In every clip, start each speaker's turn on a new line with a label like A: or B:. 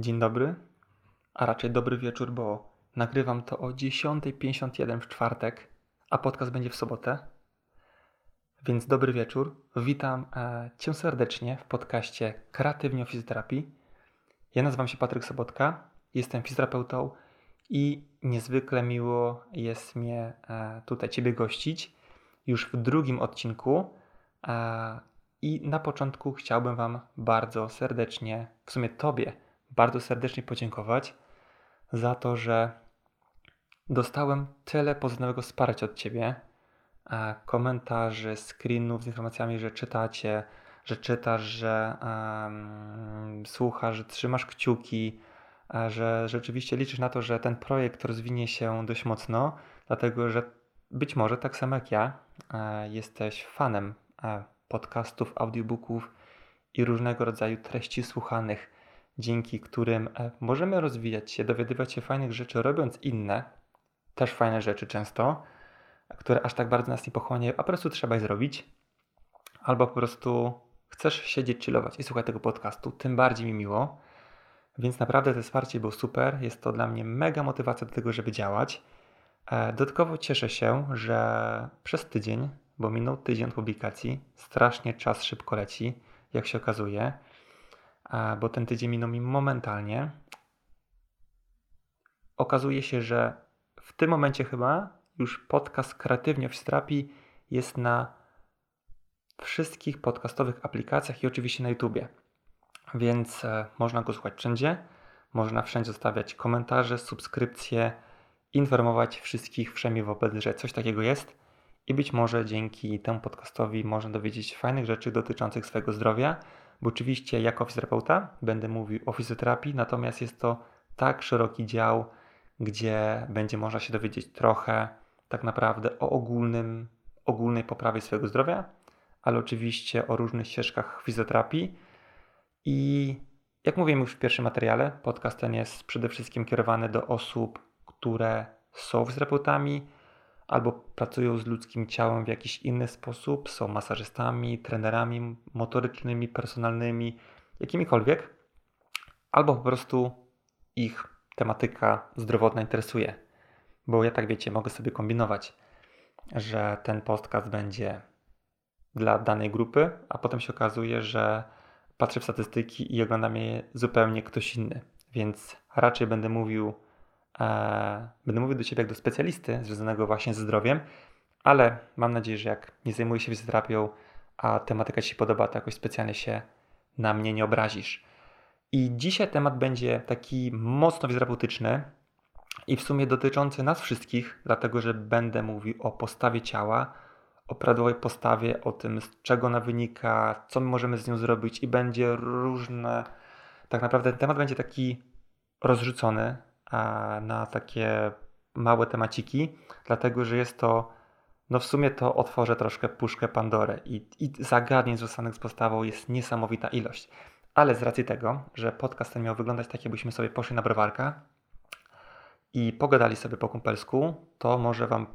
A: Dzień dobry, a raczej dobry wieczór, bo nagrywam to o 10.51 w czwartek, a podcast będzie w sobotę. Więc dobry wieczór. Witam e, Cię serdecznie w podcaście Kreatywnie o fizjoterapii. Ja nazywam się Patryk Sobotka, jestem fizjoterapeutą i niezwykle miło jest mnie e, tutaj Ciebie gościć już w drugim odcinku. E, I na początku chciałbym Wam bardzo serdecznie, w sumie Tobie, bardzo serdecznie podziękować za to, że dostałem tyle pozytywnego wsparcia od Ciebie, e, komentarzy, screenów z informacjami, że czytacie, że czytasz, że um, słuchasz, że trzymasz kciuki, e, że rzeczywiście liczysz na to, że ten projekt rozwinie się dość mocno, dlatego że być może tak samo jak ja e, jesteś fanem podcastów, audiobooków i różnego rodzaju treści słuchanych dzięki którym e, możemy rozwijać się, dowiadywać się fajnych rzeczy, robiąc inne, też fajne rzeczy często, które aż tak bardzo nas nie pochłaniają, a po prostu trzeba je zrobić. Albo po prostu chcesz siedzieć, chillować i słuchać tego podcastu, tym bardziej mi miło. Więc naprawdę to wsparcie było super. Jest to dla mnie mega motywacja do tego, żeby działać. E, dodatkowo cieszę się, że przez tydzień, bo minął tydzień od publikacji, strasznie czas szybko leci, jak się okazuje bo ten tydzień minął mi momentalnie. Okazuje się, że w tym momencie chyba już podcast Kreatywnie w Terapii jest na wszystkich podcastowych aplikacjach i oczywiście na YouTubie. Więc e, można go słuchać wszędzie. Można wszędzie zostawiać komentarze, subskrypcje, informować wszystkich wszędzie wobec, że coś takiego jest. I być może dzięki temu podcastowi można dowiedzieć fajnych rzeczy dotyczących swojego zdrowia, bo oczywiście jako fizjoterapeuta będę mówił o fizjoterapii, natomiast jest to tak szeroki dział, gdzie będzie można się dowiedzieć trochę tak naprawdę o ogólnym, ogólnej poprawie swojego zdrowia, ale oczywiście o różnych ścieżkach fizjoterapii. I jak mówiłem już w pierwszym materiale, podcast ten jest przede wszystkim kierowany do osób, które są fizjoterapeutami, albo pracują z ludzkim ciałem w jakiś inny sposób, są masażystami, trenerami motorycznymi, personalnymi, jakimikolwiek, albo po prostu ich tematyka zdrowotna interesuje. Bo ja tak wiecie, mogę sobie kombinować, że ten podcast będzie dla danej grupy, a potem się okazuje, że patrzę w statystyki i ogląda mnie zupełnie ktoś inny. Więc raczej będę mówił E, będę mówił do Ciebie jak do specjalisty związanego właśnie ze zdrowiem, ale mam nadzieję, że jak nie zajmuję się fizjoterapią, a tematyka Ci się podoba, to jakoś specjalnie się na mnie nie obrazisz. I dzisiaj temat będzie taki mocno fizjoterapeutyczny i w sumie dotyczący nas wszystkich, dlatego że będę mówił o postawie ciała, o prawidłowej postawie, o tym, z czego ona wynika, co my możemy z nią zrobić i będzie różne. Tak naprawdę temat będzie taki rozrzucony, na takie małe temaciki, dlatego że jest to, no w sumie to otworzę troszkę puszkę Pandory i, i zagadnień związanych z postawą jest niesamowita ilość. Ale z racji tego, że podcast ten miał wyglądać tak, jakbyśmy sobie poszli na browarka i pogadali sobie po kumpelsku, to może Wam,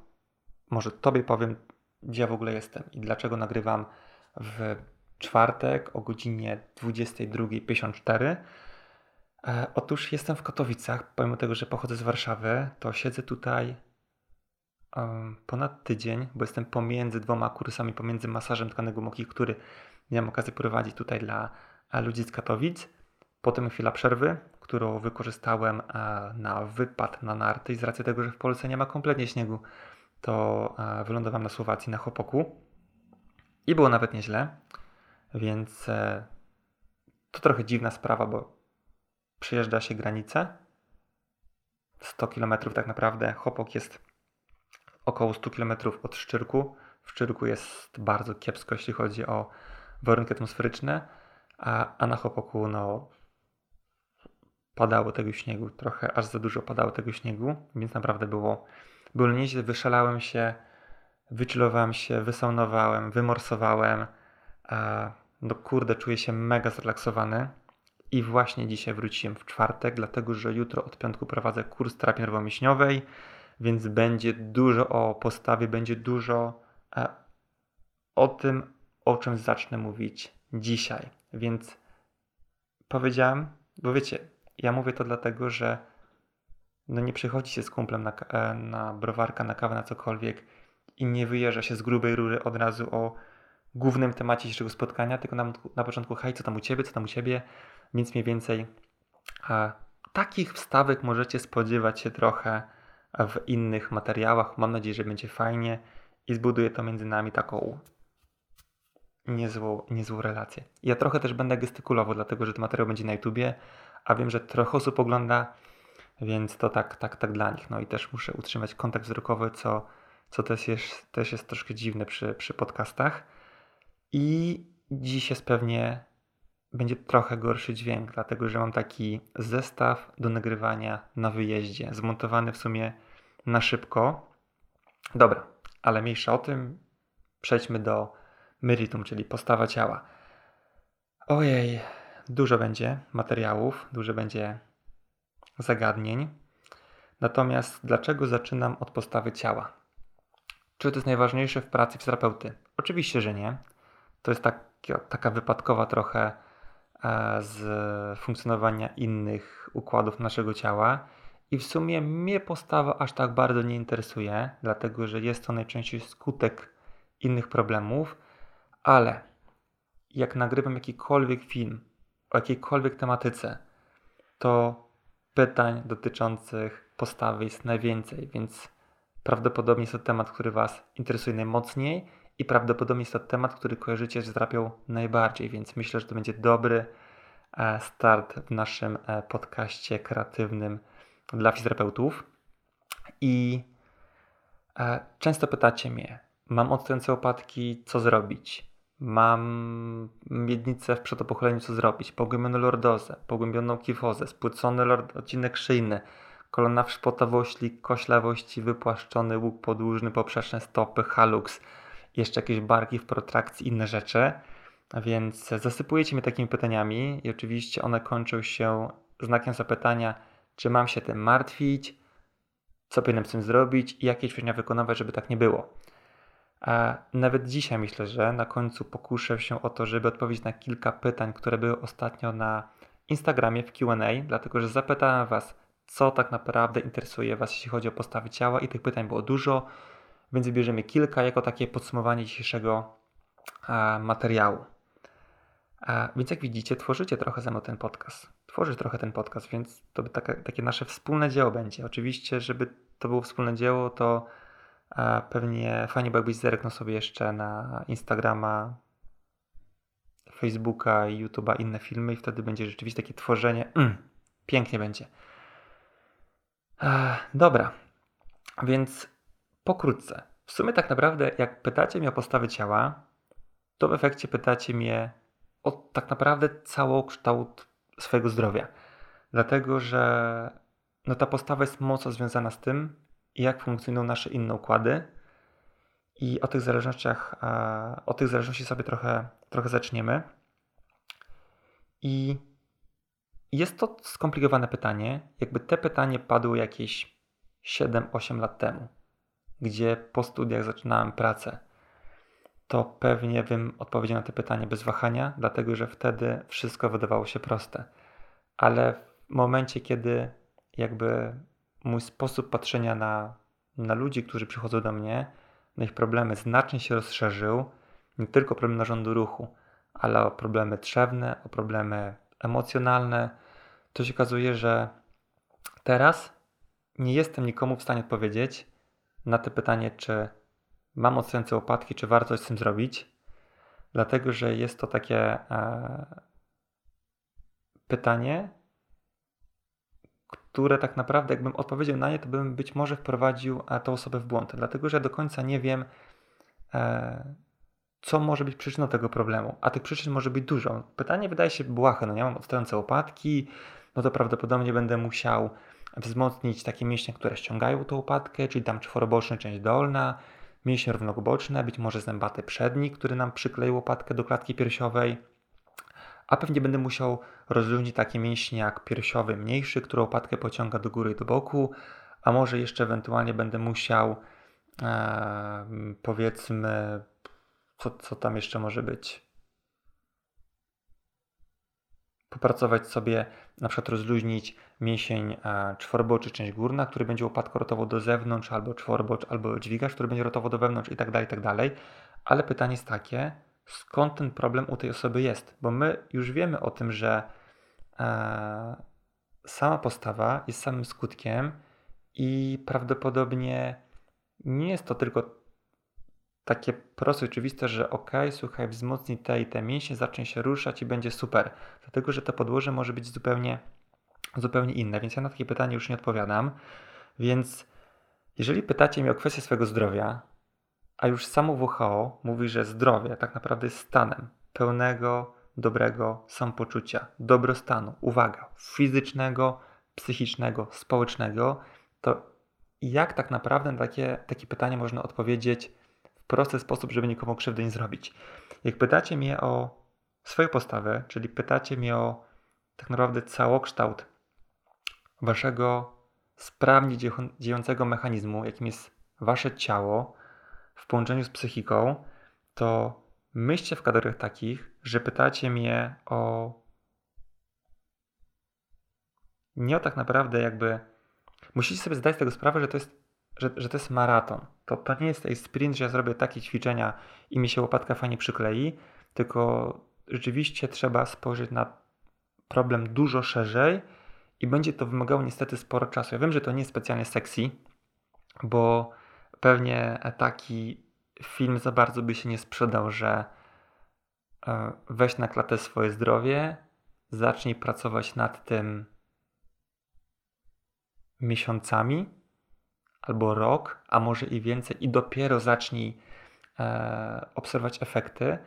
A: może Tobie powiem, gdzie ja w ogóle jestem i dlaczego nagrywam w czwartek o godzinie 22.54 E, otóż jestem w Katowicach, pomimo tego, że pochodzę z Warszawy, to siedzę tutaj ponad tydzień, bo jestem pomiędzy dwoma kursami, pomiędzy masażem tkanek gumowych, który miałem okazję prowadzić tutaj dla e, ludzi z Katowic. Potem chwila przerwy, którą wykorzystałem e, na wypad na narty i z racji tego, że w Polsce nie ma kompletnie śniegu, to e, wylądowałem na Słowacji na Chopoku i było nawet nieźle, więc e, to trochę dziwna sprawa, bo przejeżdża się granicę. 100 km tak naprawdę. Chopok jest około 100 km od Szczyrku. W Szczyrku jest bardzo kiepsko, jeśli chodzi o warunki atmosferyczne, a, a na Chopoku no, padało tego śniegu, trochę aż za dużo padało tego śniegu, więc naprawdę było, było nieźle. Wyszalałem się, wychillowałem się, wysaunowałem, wymorsowałem. A, no kurde, czuję się mega zrelaksowany. I właśnie dzisiaj wróciłem w czwartek, dlatego że jutro od piątku prowadzę kurs terapii nerwowo-mięśniowej, więc będzie dużo o postawie, będzie dużo e, o tym, o czym zacznę mówić dzisiaj. Więc powiedziałem, bo wiecie, Ja mówię to dlatego, że no nie przychodzi się z kumplem na, e, na browarka, na kawę, na cokolwiek i nie wyjeżdża się z grubej rury od razu o głównym temacie dzisiejszego spotkania, tylko na, na początku hej, co tam u Ciebie, co tam u Ciebie, więc mniej więcej a, takich wstawek możecie spodziewać się trochę w innych materiałach. Mam nadzieję, że będzie fajnie i zbuduje to między nami taką niezłą, niezłą relację. Ja trochę też będę gestykulował, dlatego że ten materiał będzie na YouTubie, a wiem, że trochę osób ogląda, więc to tak, tak, tak dla nich. No i też muszę utrzymać kontakt wzrokowy, co, co też, jest, też jest troszkę dziwne przy, przy podcastach. I dziś jest pewnie będzie trochę gorszy dźwięk, dlatego że mam taki zestaw do nagrywania na wyjeździe, zmontowany w sumie na szybko. Dobra, ale mniejsza o tym. Przejdźmy do meritum, czyli postawa ciała. Ojej, dużo będzie materiałów, dużo będzie zagadnień. Natomiast dlaczego zaczynam od postawy ciała? Czy to jest najważniejsze w pracy fizjoterapeuty? Oczywiście, że nie. To jest tak, taka wypadkowa trochę z funkcjonowania innych układów naszego ciała. I w sumie mnie postawa aż tak bardzo nie interesuje, dlatego że jest to najczęściej skutek innych problemów, ale jak nagrywam jakikolwiek film o jakiejkolwiek tematyce, to pytań dotyczących postawy jest najwięcej, więc prawdopodobnie jest to temat, który Was interesuje najmocniej i prawdopodobnie jest to temat, który kojarzycie z terapią najbardziej, więc myślę, że to będzie dobry e, start w naszym e, podcaście kreatywnym dla fizjoterapeutów. I e, często pytacie mnie, mam odstające opadki, co zrobić? Mam miednicę w przedopochyleniu, co zrobić? Pogłębioną lordozę, pogłębioną kifozę, spłycony lord, odcinek szyjny, kolana wszpotawości, koślawości, wypłaszczony łuk podłużny, poprzeczne stopy, halux, jeszcze jakieś barki w protrakcji, inne rzeczy. Więc zasypujecie mnie takimi pytaniami i oczywiście one kończą się znakiem zapytania, czy mam się tym martwić, co powinienem z tym zrobić i jakie ćwiczenia wykonywać, żeby tak nie było. A nawet dzisiaj myślę, że na końcu pokuszę się o to, żeby odpowiedzieć na kilka pytań, które były ostatnio na Instagramie w QA, dlatego że zapytałem Was, co tak naprawdę interesuje Was, jeśli chodzi o postawy ciała, i tych pytań było dużo, więc wybierzemy kilka jako takie podsumowanie dzisiejszego materiału. więc jak widzicie, tworzycie trochę ze mną ten podcast. Tworzysz trochę ten podcast, więc to by takie, takie nasze wspólne dzieło będzie. Oczywiście, żeby to było wspólne dzieło, to a pewnie fajnie by jakbyś zerknął sobie jeszcze na Instagrama, Facebooka i YouTube'a inne filmy i wtedy będzie rzeczywiście takie tworzenie. Mm, pięknie będzie. dobra, więc pokrótce. W sumie tak naprawdę jak pytacie mnie o postawę ciała, to w efekcie pytacie mnie o tak naprawdę całokształt swojego zdrowia. Dlatego, że no ta postawa jest mocno związana z tym, jak funkcjonują nasze inne układy. I o tych zależnościach, o tych zależności sobie trochę, trochę zaczniemy. I jest to skomplikowane pytanie. Jakby te pytanie padło jakieś 7-8 lat temu, gdzie po studiach zaczynałem pracę, to pewnie bym odpowiedział na te pytanie bez wahania, dlatego że wtedy wszystko wydawało się proste. Ale w momencie, kiedy jakby mój sposób patrzenia na, na ludzi, którzy przychodzą do mnie, na ich problemy znacznie się rozszerzył. Nie tylko problemy narządu ruchu, ale o problemy trzewne, o problemy emocjonalne. To się okazuje, że teraz nie jestem nikomu w stanie odpowiedzieć na to pytanie, czy mam odstające opadki, czy warto coś z tym zrobić, dlatego że jest to takie e, pytanie, które tak naprawdę, jakbym odpowiedział na nie, to bym być może wprowadził e, tę osobę w błąd, dlatego że do końca nie wiem, e, co może być przyczyną tego problemu, a tych przyczyn może być dużo. Pytanie wydaje się błahe, no nie mam odstające opadki, no to prawdopodobnie będę musiał wzmocnić takie mięśnie, które ściągają tą opadkę, czyli tam czworoboczna część dolna, mięśnie równoboczne, być może zębaty przedni, który nam przykleił łopatkę do klatki piersiowej, a pewnie będę musiał rozluźnić takie mięśnie jak piersiowy mniejszy, który łopatkę pociąga do góry i do boku, a może jeszcze ewentualnie będę musiał e, powiedzmy, co, co tam jeszcze może być? Popracować sobie, na przykład rozluźnić mięsień czworboczy, część górna, który będzie łopatko rotował do zewnątrz, albo czworbocz, albo dźwigacz, który będzie rotował do wewnątrz i tak dalej, i tak dalej. Ale pytanie jest takie, skąd ten problem u tej osoby jest? Bo my już wiemy o tym, że e, sama postawa jest samym skutkiem i prawdopodobnie nie jest to tylko takie proste, oczywiste, że ok, słuchaj, wzmocnij te i te mięśnie, zacznie się ruszać i będzie super. Dlatego, że to podłoże może być zupełnie, zupełnie inne, więc ja na takie pytanie już nie odpowiadam. Więc jeżeli pytacie mnie o kwestię swojego zdrowia, a już samo WHO mówi, że zdrowie tak naprawdę jest stanem pełnego, dobrego samopoczucia, dobrostanu, uwaga, fizycznego, psychicznego, społecznego, to jak tak naprawdę na takie, takie pytanie można odpowiedzieć prosty sposób, żeby nikomu krzywdy nie zrobić? Jak pytacie mnie o swoją postawę, czyli pytacie mnie o tak naprawdę całokształt waszego sprawnie dziejącego mechanizmu, jakim jest wasze ciało, w połączeniu z psychiką, to myślcie w kategoriach takich, że pytacie mnie o nie o tak naprawdę jakby musicie sobie zdać z tego sprawę, że to jest, że, że to jest maraton. To, to nie jest sprint, że ja zrobię takie ćwiczenia i mi się łopatka fajnie przyklei, tylko rzeczywiście trzeba spojrzeć na problem dużo szerzej i będzie to wymagało niestety sporo czasu. Ja wiem, że to nie jest specjalnie sexy, bo pewnie taki film za bardzo by się nie sprzedał, że e, weź na klatę swoje zdrowie, zacznij pracować nad tym miesiącami albo rok, a może i więcej, i dopiero zacznij e, obserwować efekty.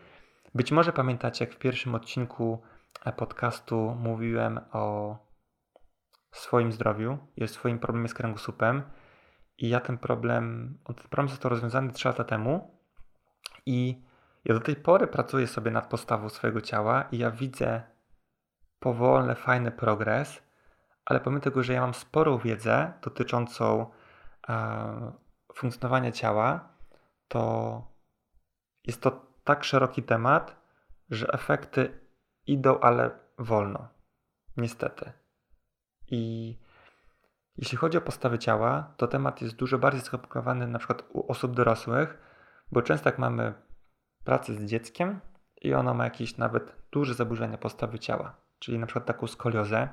A: Być może pamiętacie, jak w pierwszym odcinku e, podcastu mówiłem o swoim zdrowiu i o swoim problemie z kręgosłupem i ja ten problem, ten problem został rozwiązany 3 lata temu i ja do tej pory pracuję sobie nad postawą swojego ciała i ja widzę powolny, fajny progres, ale pomimo tego, że ja mam sporą wiedzę dotyczącą funkcjonowania ciała, to jest to tak szeroki temat, że efekty idą, ale wolno. Niestety. I jeśli chodzi o postawę ciała, to temat jest dużo bardziej skomplikowany na przykład u osób dorosłych, bo często jak mamy pracę z dzieckiem i ono ma jakieś nawet duże zaburzenia postawy ciała, czyli na przykład taką skoliozę,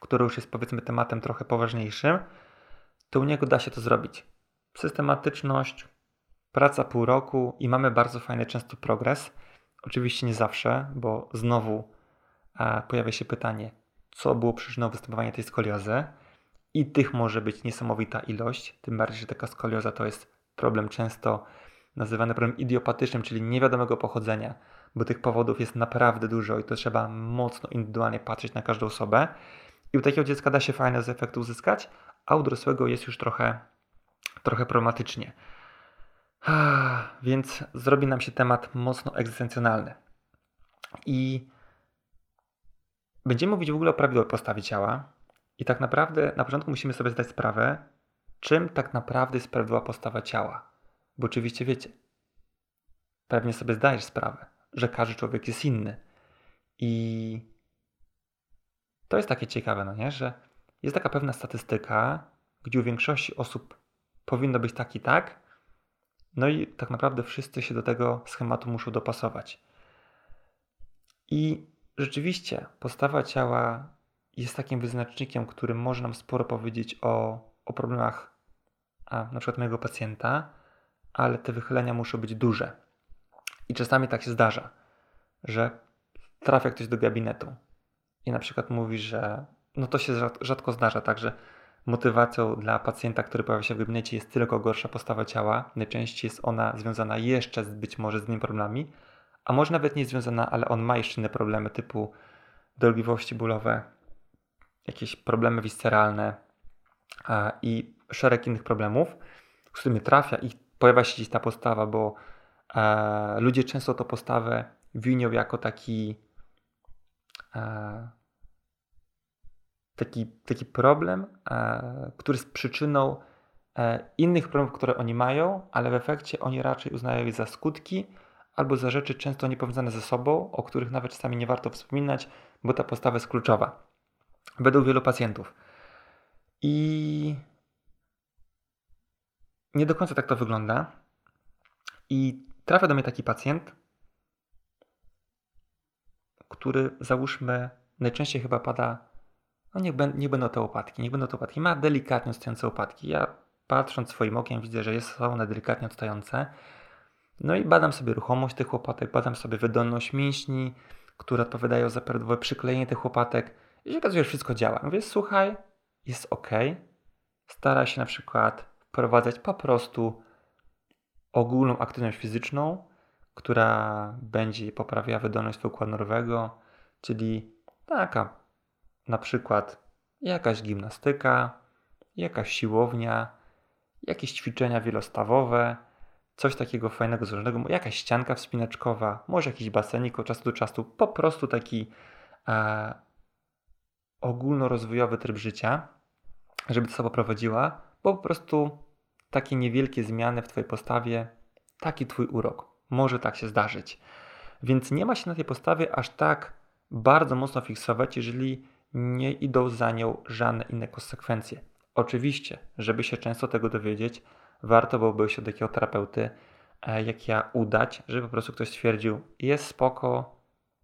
A: która już jest powiedzmy tematem trochę poważniejszym, to u niego da się to zrobić. Systematyczność, praca pół roku i mamy bardzo fajny często progres. Oczywiście nie zawsze, bo znowu e, pojawia się pytanie, co było przyczyną występowania tej skoliozy i tych może być niesamowita ilość, tym bardziej, że taka skolioza to jest problem często nazywany problemem idiopatycznym, czyli niewiadomego pochodzenia, bo tych powodów jest naprawdę dużo i to trzeba mocno indywidualnie patrzeć na każdą osobę. I u takiego dziecka da się fajne z efektu uzyskać, a u dorosłego jest już trochę, trochę problematycznie. Więc zrobi nam się temat mocno egzystencjonalny. I będziemy mówić w ogóle o prawidłowej postawie ciała, i tak naprawdę na początku musimy sobie zdać sprawę, czym tak naprawdę jest prawidłowa postawa ciała. Bo oczywiście wiecie, pewnie sobie zdajesz sprawę, że każdy człowiek jest inny. I to jest takie ciekawe, no nie? że jest taka pewna statystyka, gdzie u większości osób powinno być tak i tak, no i tak naprawdę wszyscy się do tego schematu muszą dopasować. I rzeczywiście postawa ciała jest takim wyznacznikiem, który może nam sporo powiedzieć o, o problemach a, na przykład mojego pacjenta, ale te wychylenia muszą być duże. I czasami tak się zdarza, że trafia ktoś do gabinetu i na przykład mówi, że no to się rzadko zdarza, także motywacją dla pacjenta, który pojawia się w gabinecie jest tylko gorsza postawa ciała. Najczęściej jest ona związana jeszcze z, być może z innymi problemami, a może nawet nie związana, ale on ma jeszcze inne problemy typu dolegliwości bólowe, jakieś problemy visceralne i szereg innych problemów, z którymi trafia i pojawia się gdzieś ta postawa, bo e, ludzie często tą postawę winią jako taki e, taki, taki problem, e, który jest przyczyną innych problemów, które oni mają, ale w efekcie oni raczej uznają je za skutki, albo za rzeczy często niepowiązane ze sobą, o których nawet czasami nie warto wspominać, bo ta postawa jest kluczowa. Według wielu pacjentów. I nie do końca tak to wygląda. I trafia do mnie taki pacjent, który załóżmy najczęściej chyba pada, no niech będą te łopatki, niech będą te łopatki. Ma delikatnie odstające łopatki. Ja patrząc swoim okiem widzę, że jest, są one delikatnie odstające. No i badam sobie ruchomość tych łopatek, badam sobie wydolność mięśni, które odpowiadają za prawidłowe przyklejenie tych łopatek. I się okazuje, że wszystko działa. Mówię, słuchaj, jest ok. Stara się na przykład wprowadzać po prostu ogólną aktywność fizyczną, która będzie poprawiała wydolność układu nerwowego, czyli taka na przykład jakaś gimnastyka, jakaś siłownia, jakieś ćwiczenia wielostawowe, coś takiego fajnego, złożonego, jakaś ścianka wspinaczkowa, może jakiś basenik od czasu do czasu, po prostu taki e, ogólnorozwojowy tryb życia, żeby to sobą prowadziła, bo po prostu takie niewielkie zmiany w Twojej postawie, taki Twój urok. Może tak się zdarzyć. Więc nie ma się na tej postawie aż tak bardzo mocno fiksować, jeżeli nie idą za nią żadne inne konsekwencje. Oczywiście, żeby się często tego dowiedzieć, warto byłoby się do takiego terapeuty e, jak ja udać, żeby po prostu ktoś stwierdził, jest spoko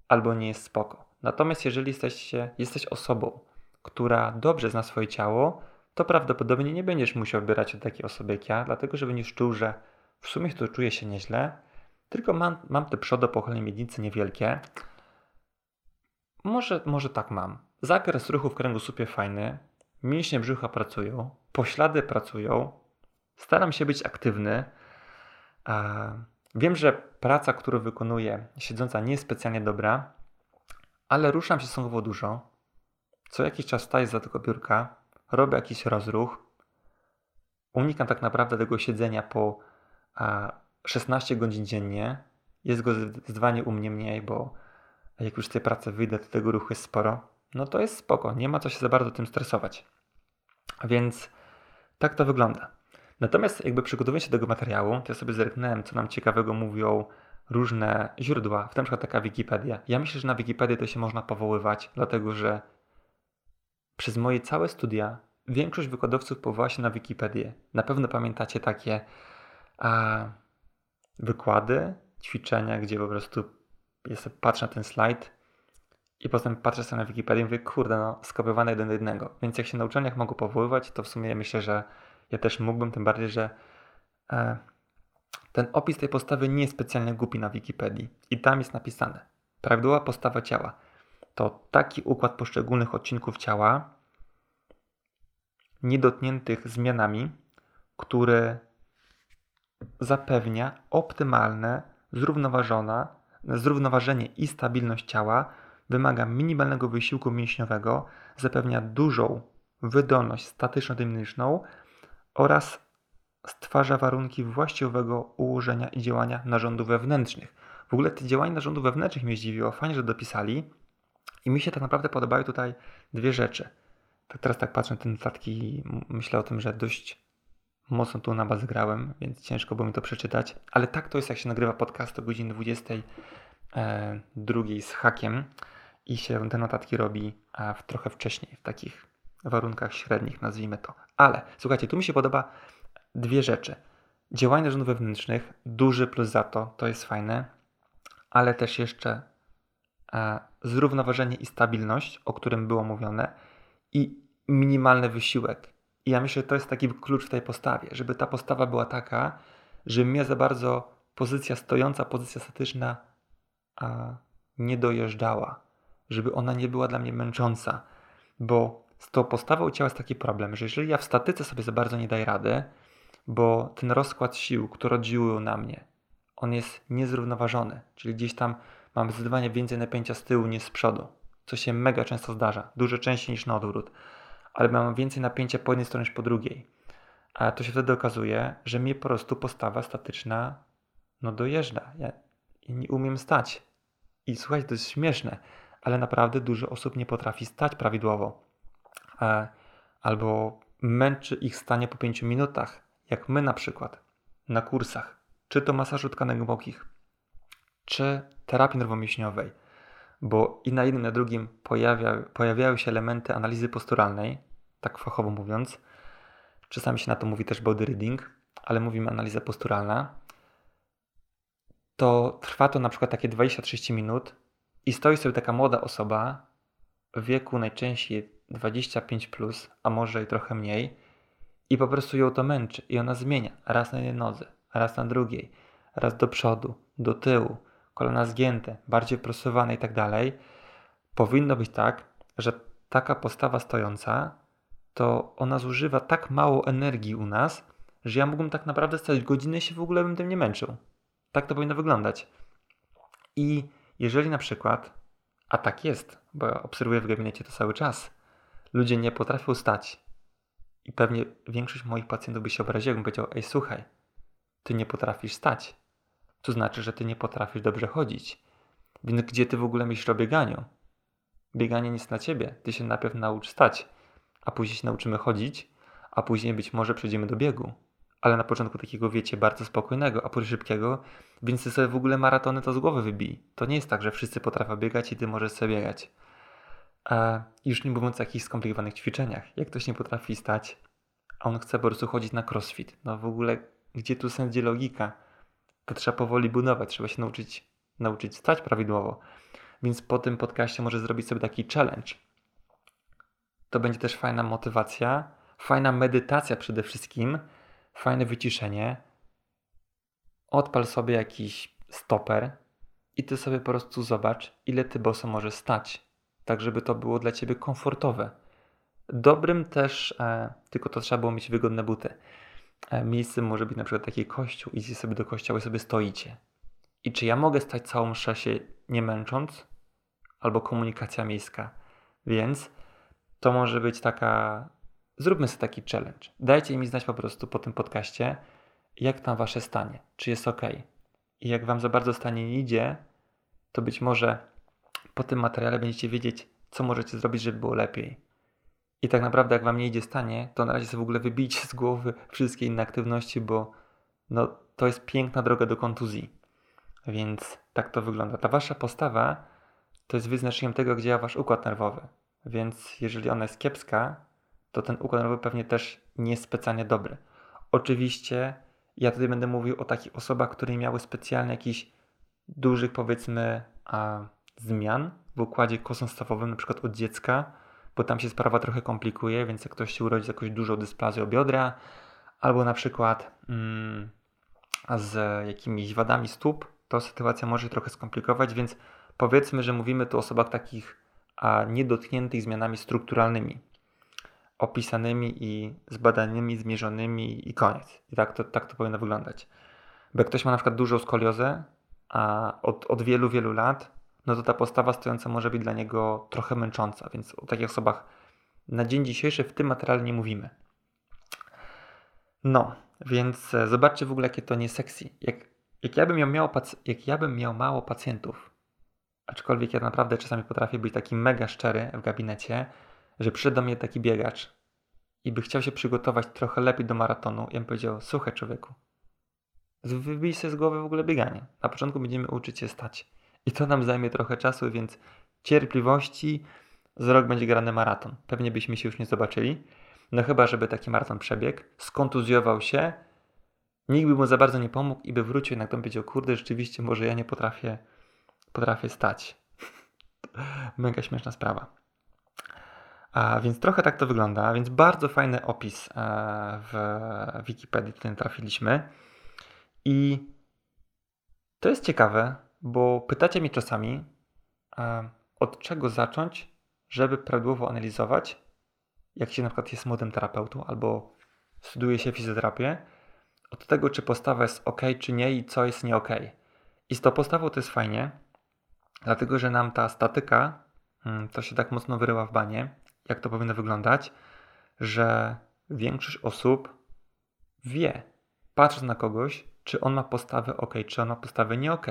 A: albo nie jest spoko. Natomiast jeżeli jesteś, jesteś osobą, która dobrze zna swoje ciało, to prawdopodobnie nie będziesz musiał wybierać od takiej osoby jak ja, dlatego że będziesz czuł, że w sumie to czuję się nieźle, tylko mam, mam te przodopochylne miednice niewielkie. Może, może tak mam. Zakres ruchu w kręgosłupie fajny, mięśnie brzucha pracują, poślady pracują, staram się być aktywny. Wiem, że praca, którą wykonuję siedząca nie jest specjalnie dobra, ale ruszam się stosunkowo dużo. Co jakiś czas staję za tego biurka, robię jakiś rozruch. Unikam tak naprawdę tego siedzenia po 16 godzin dziennie. Jest go zdecydowanie u mnie mniej, bo jak już z tej pracy wyjdę, to tego ruchu jest sporo. No to jest spoko, nie ma co się za bardzo tym stresować. Więc tak to wygląda. Natomiast jakby przygotowując się do tego materiału, to ja sobie zerknąłem, co nam ciekawego mówią różne źródła, w tym przykład taka Wikipedia. Ja myślę, że na Wikipedię to się można powoływać, dlatego że przez moje całe studia większość wykładowców powołała się na Wikipedię. Na pewno pamiętacie takie a, wykłady, ćwiczenia, gdzie po prostu ja patrzę na ten slajd i potem patrzę sobie na Wikipedię i mówię, kurde, no, skopiowane jeden do jednego. Więc jak się na uczelniach mogą powoływać, to w sumie myślę, że ja też mógłbym, tym bardziej, że e, ten opis tej postawy nie jest specjalnie głupi na Wikipedii. I tam jest napisane, prawidłowa postawa ciała to taki układ poszczególnych odcinków ciała, niedotkniętych zmianami, który zapewnia optymalne zrównoważona, zrównoważenie i stabilność ciała, wymaga minimalnego wysiłku mięśniowego, zapewnia dużą wydolność statyczno-dynamiczną oraz stwarza warunki właściwego ułożenia i działania narządów wewnętrznych. W ogóle te działania narządów wewnętrznych mnie zdziwiło. Fajnie, że dopisali, i mi się tak naprawdę podobają tutaj dwie rzeczy. Tak teraz tak patrzę na te notatki myślę o tym, że dość mocno tu na bazę grałem, więc ciężko było mi to przeczytać. Ale tak to jest, jak się nagrywa podcast o godzinie 22 e, z hakiem i się te notatki robi w trochę wcześniej, w takich warunkach średnich, nazwijmy to. Ale słuchajcie, tu mi się podoba dwie rzeczy. Działanie narządów wewnętrznych, duży plus za to, to jest fajne, ale też jeszcze E, zrównoważenie i stabilność, o którym było mówione, i minimalny wysiłek. I ja myślę, że to jest taki klucz w tej postawie, żeby ta postawa była taka, że mnie za bardzo pozycja stojąca, pozycja statyczna a, nie dojeżdżała, żeby ona nie była dla mnie męcząca, bo z tą postawą ciała jest taki problem, że jeżeli ja w statyce sobie za bardzo nie daję rady, bo ten rozkład sił, które oddziałują na mnie, on jest niezrównoważony, czyli gdzieś tam Mam zdecydowanie więcej napięcia z tyłu niż z przodu, co się mega często zdarza, dużo częściej niż na odwrót, ale mam więcej napięcia po jednej stronie niż po drugiej. A to się wtedy okazuje, że mnie po prostu postawa statyczna no dojeżdża. Ja, ja nie umiem stać. I słuchajcie, to jest śmieszne, ale naprawdę dużo osób nie potrafi stać prawidłowo. E, albo męczy ich stanie po 5 minutach, jak my na przykład na kursach, czy to masażu tkanek głębokich, czy terapii nerwomięśniowej, bo i na jednym, i na drugim pojawia, pojawiają się elementy analizy posturalnej, tak fachowo mówiąc. Czasami się na to mówi też body reading, ale mówimy analiza posturalna. To trwa to na przykład takie 20-30 minut i stoi sobie taka młoda osoba w wieku najczęściej 25, plus, a może i trochę mniej, i po prostu ją to męczy i ona zmienia raz na jednej nodze, raz na drugiej, raz do przodu, do tyłu, kolana zgięte, bardziej prostowane i tak dalej. Powinno być tak, że taka postawa stojąca, to ona zużywa tak mało energii u nas, że ja mógłbym tak naprawdę stać godzinę i się w ogóle bym tym nie męczył. Tak to powinno wyglądać. I jeżeli na przykład, a tak jest, bo obserwuję w gabinecie to cały czas, ludzie nie potrafią stać i pewnie większość moich pacjentów by się obraził, jakbym powiedział, ej słuchaj, ty nie potrafisz stać. To znaczy, że ty nie potrafisz dobrze chodzić. Więc gdzie ty w ogóle myślisz o bieganiu? Bieganie nic na ciebie. Ty się najpierw naucz stać, a później się nauczymy chodzić, a później być może przejdziemy do biegu. Ale na początku takiego, wiecie, bardzo spokojnego, a później szybkiego, więc ty sobie w ogóle maratony to z głowy wybij. To nie jest tak, że wszyscy potrafią biegać i ty możesz sobie biegać. A już nie mówiąc o jakichś skomplikowanych ćwiczeniach. Jak ktoś nie potrafi stać, a on chce po prostu chodzić na crossfit. No w ogóle, gdzie tu sens, gdzie logika? To trzeba powoli budować, trzeba się nauczyć, nauczyć stać prawidłowo. Więc po tym podcaście może zrobić sobie taki challenge. To będzie też fajna motywacja, fajna medytacja przede wszystkim, fajne wyciszenie. Odpal sobie jakiś stoper i ty sobie po prostu zobacz, ile ty boso możesz stać tak żeby to było dla ciebie komfortowe. Dobrym też, e, tylko to trzeba było mieć wygodne buty. E, miejscem może być na przykład taki kościół, idziecie sobie do kościoła i sobie stoicie. I czy ja mogę stać całą mszę się nie męcząc? Albo komunikacja miejska. Więc to może być taka. Zróbmy sobie taki challenge. Dajcie mi znać po prostu po tym podcaście, jak tam wasze stanie, czy jest ok. I jak wam za bardzo stanie nie idzie, to być może po tym materiale będziecie wiedzieć, co możecie zrobić, żeby było lepiej. I tak naprawdę, jak wam nie idzie stanie, to na razie sobie w ogóle wybijcie z głowy wszystkie inne aktywności, bo no, to jest piękna droga do kontuzji. Więc tak to wygląda. Ta wasza postawa to jest wyznaczeniem tego, gdzie działa wasz układ nerwowy. Więc jeżeli ona jest kiepska, to ten układ nerwowy pewnie też nie jest specjalnie dobry. Oczywiście ja tutaj będę mówił o takich osobach, które miały specjalnie jakichś dużych, powiedzmy, a, zmian w układzie kosonstawowym, na przykład od dziecka, bo tam się sprawa trochę komplikuje, więc jak ktoś się urodzi z jakąś dużą dysplazją biodra, albo na przykład mm, z jakimiś wadami stóp, to sytuacja może się trochę skomplikować, więc powiedzmy, że mówimy tu o osobach takich a niedotkniętych zmianami strukturalnymi, opisanymi i zbadanymi, zmierzonymi i koniec. I tak to, tak to powinno wyglądać. Bo jak ktoś ma na przykład dużą skoliozę, a od, od wielu, wielu lat, no to ta postawa stojąca może być dla niego trochę męcząca, więc o takich osobach na dzień dzisiejszy w tym materiale nie mówimy. No, więc e, zobaczcie w ogóle, jakie to nie sexy. Jak, jak, ja bym miał, miał, jak ja bym miał mało pacjentów, aczkolwiek ja naprawdę czasami potrafię być taki mega szczery w gabinecie, że przyszedł do mnie taki biegacz i by chciał się przygotować trochę lepiej do maratonu, ja bym powiedział, słuchaj człowieku, wybij sobie z głowy w ogóle bieganie. Na początku będziemy uczyć się stać. I to nam zajmie trochę czasu, więc cierpliwości. Za rok będzie grany maraton. Pewnie byśmy się już nie zobaczyli. No chyba, żeby taki maraton przebiegł, skontuzjował się, nikt by mu za bardzo nie pomógł i by wrócił jednak to powiedział, kurde, rzeczywiście może ja nie potrafię, potrafię stać. Mega śmieszna sprawa. A więc trochę tak to wygląda, więc bardzo fajny opis e, w Wikipedii tutaj trafiliśmy. I to jest ciekawe, bo pytacie mnie czasami, od czego zacząć, żeby prawidłowo analizować, jak się na przykład jest młodym terapeutą albo studiuje się fizjoterapię, od tego, czy postawa jest ok, czy nie i co jest nie ok. I z tą postawą to jest fajnie, dlatego że nam ta statyka hmm, to się tak mocno wyryła w banie, jak to powinno wyglądać, że większość osób wie, patrząc na kogoś, czy on ma postawę ok, czy on ma postawę nie ok.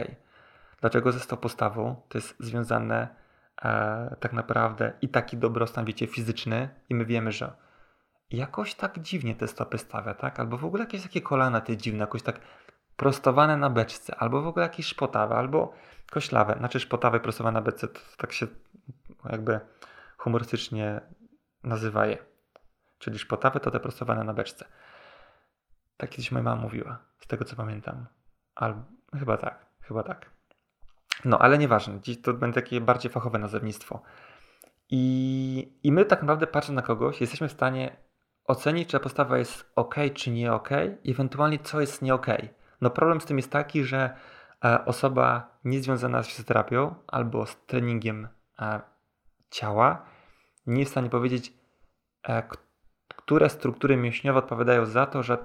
A: Dlaczego ze tą postawą? To jest związane e, tak naprawdę i taki dobrostan, wiecie, fizyczny i my wiemy, że jakoś tak dziwnie te stopy stawia, tak? Albo w ogóle jakieś takie kolana te dziwne, jakoś tak prostowane na beczce, albo w ogóle jakieś szpotawe, albo koślawe. Znaczy szpotawe prostowane na beczce, to tak się jakby humorystycznie nazywa je. Czyli szpotawe to te prostowane na beczce. Tak kiedyś moja mama mówiła, z tego co pamiętam. Albo, chyba tak, chyba tak. No, ale nieważne. Dziś to będzie takie bardziej fachowe nazewnictwo. I, I my tak naprawdę patrząc na kogoś, jesteśmy w stanie ocenić, czy ta postawa jest ok, czy nie ok, i ewentualnie co jest nie ok. No problem z tym jest taki, że e, osoba niezwiązana z fizjoterapią albo z treningiem e, ciała nie jest w stanie powiedzieć, e, które struktury mięśniowe odpowiadają za to, że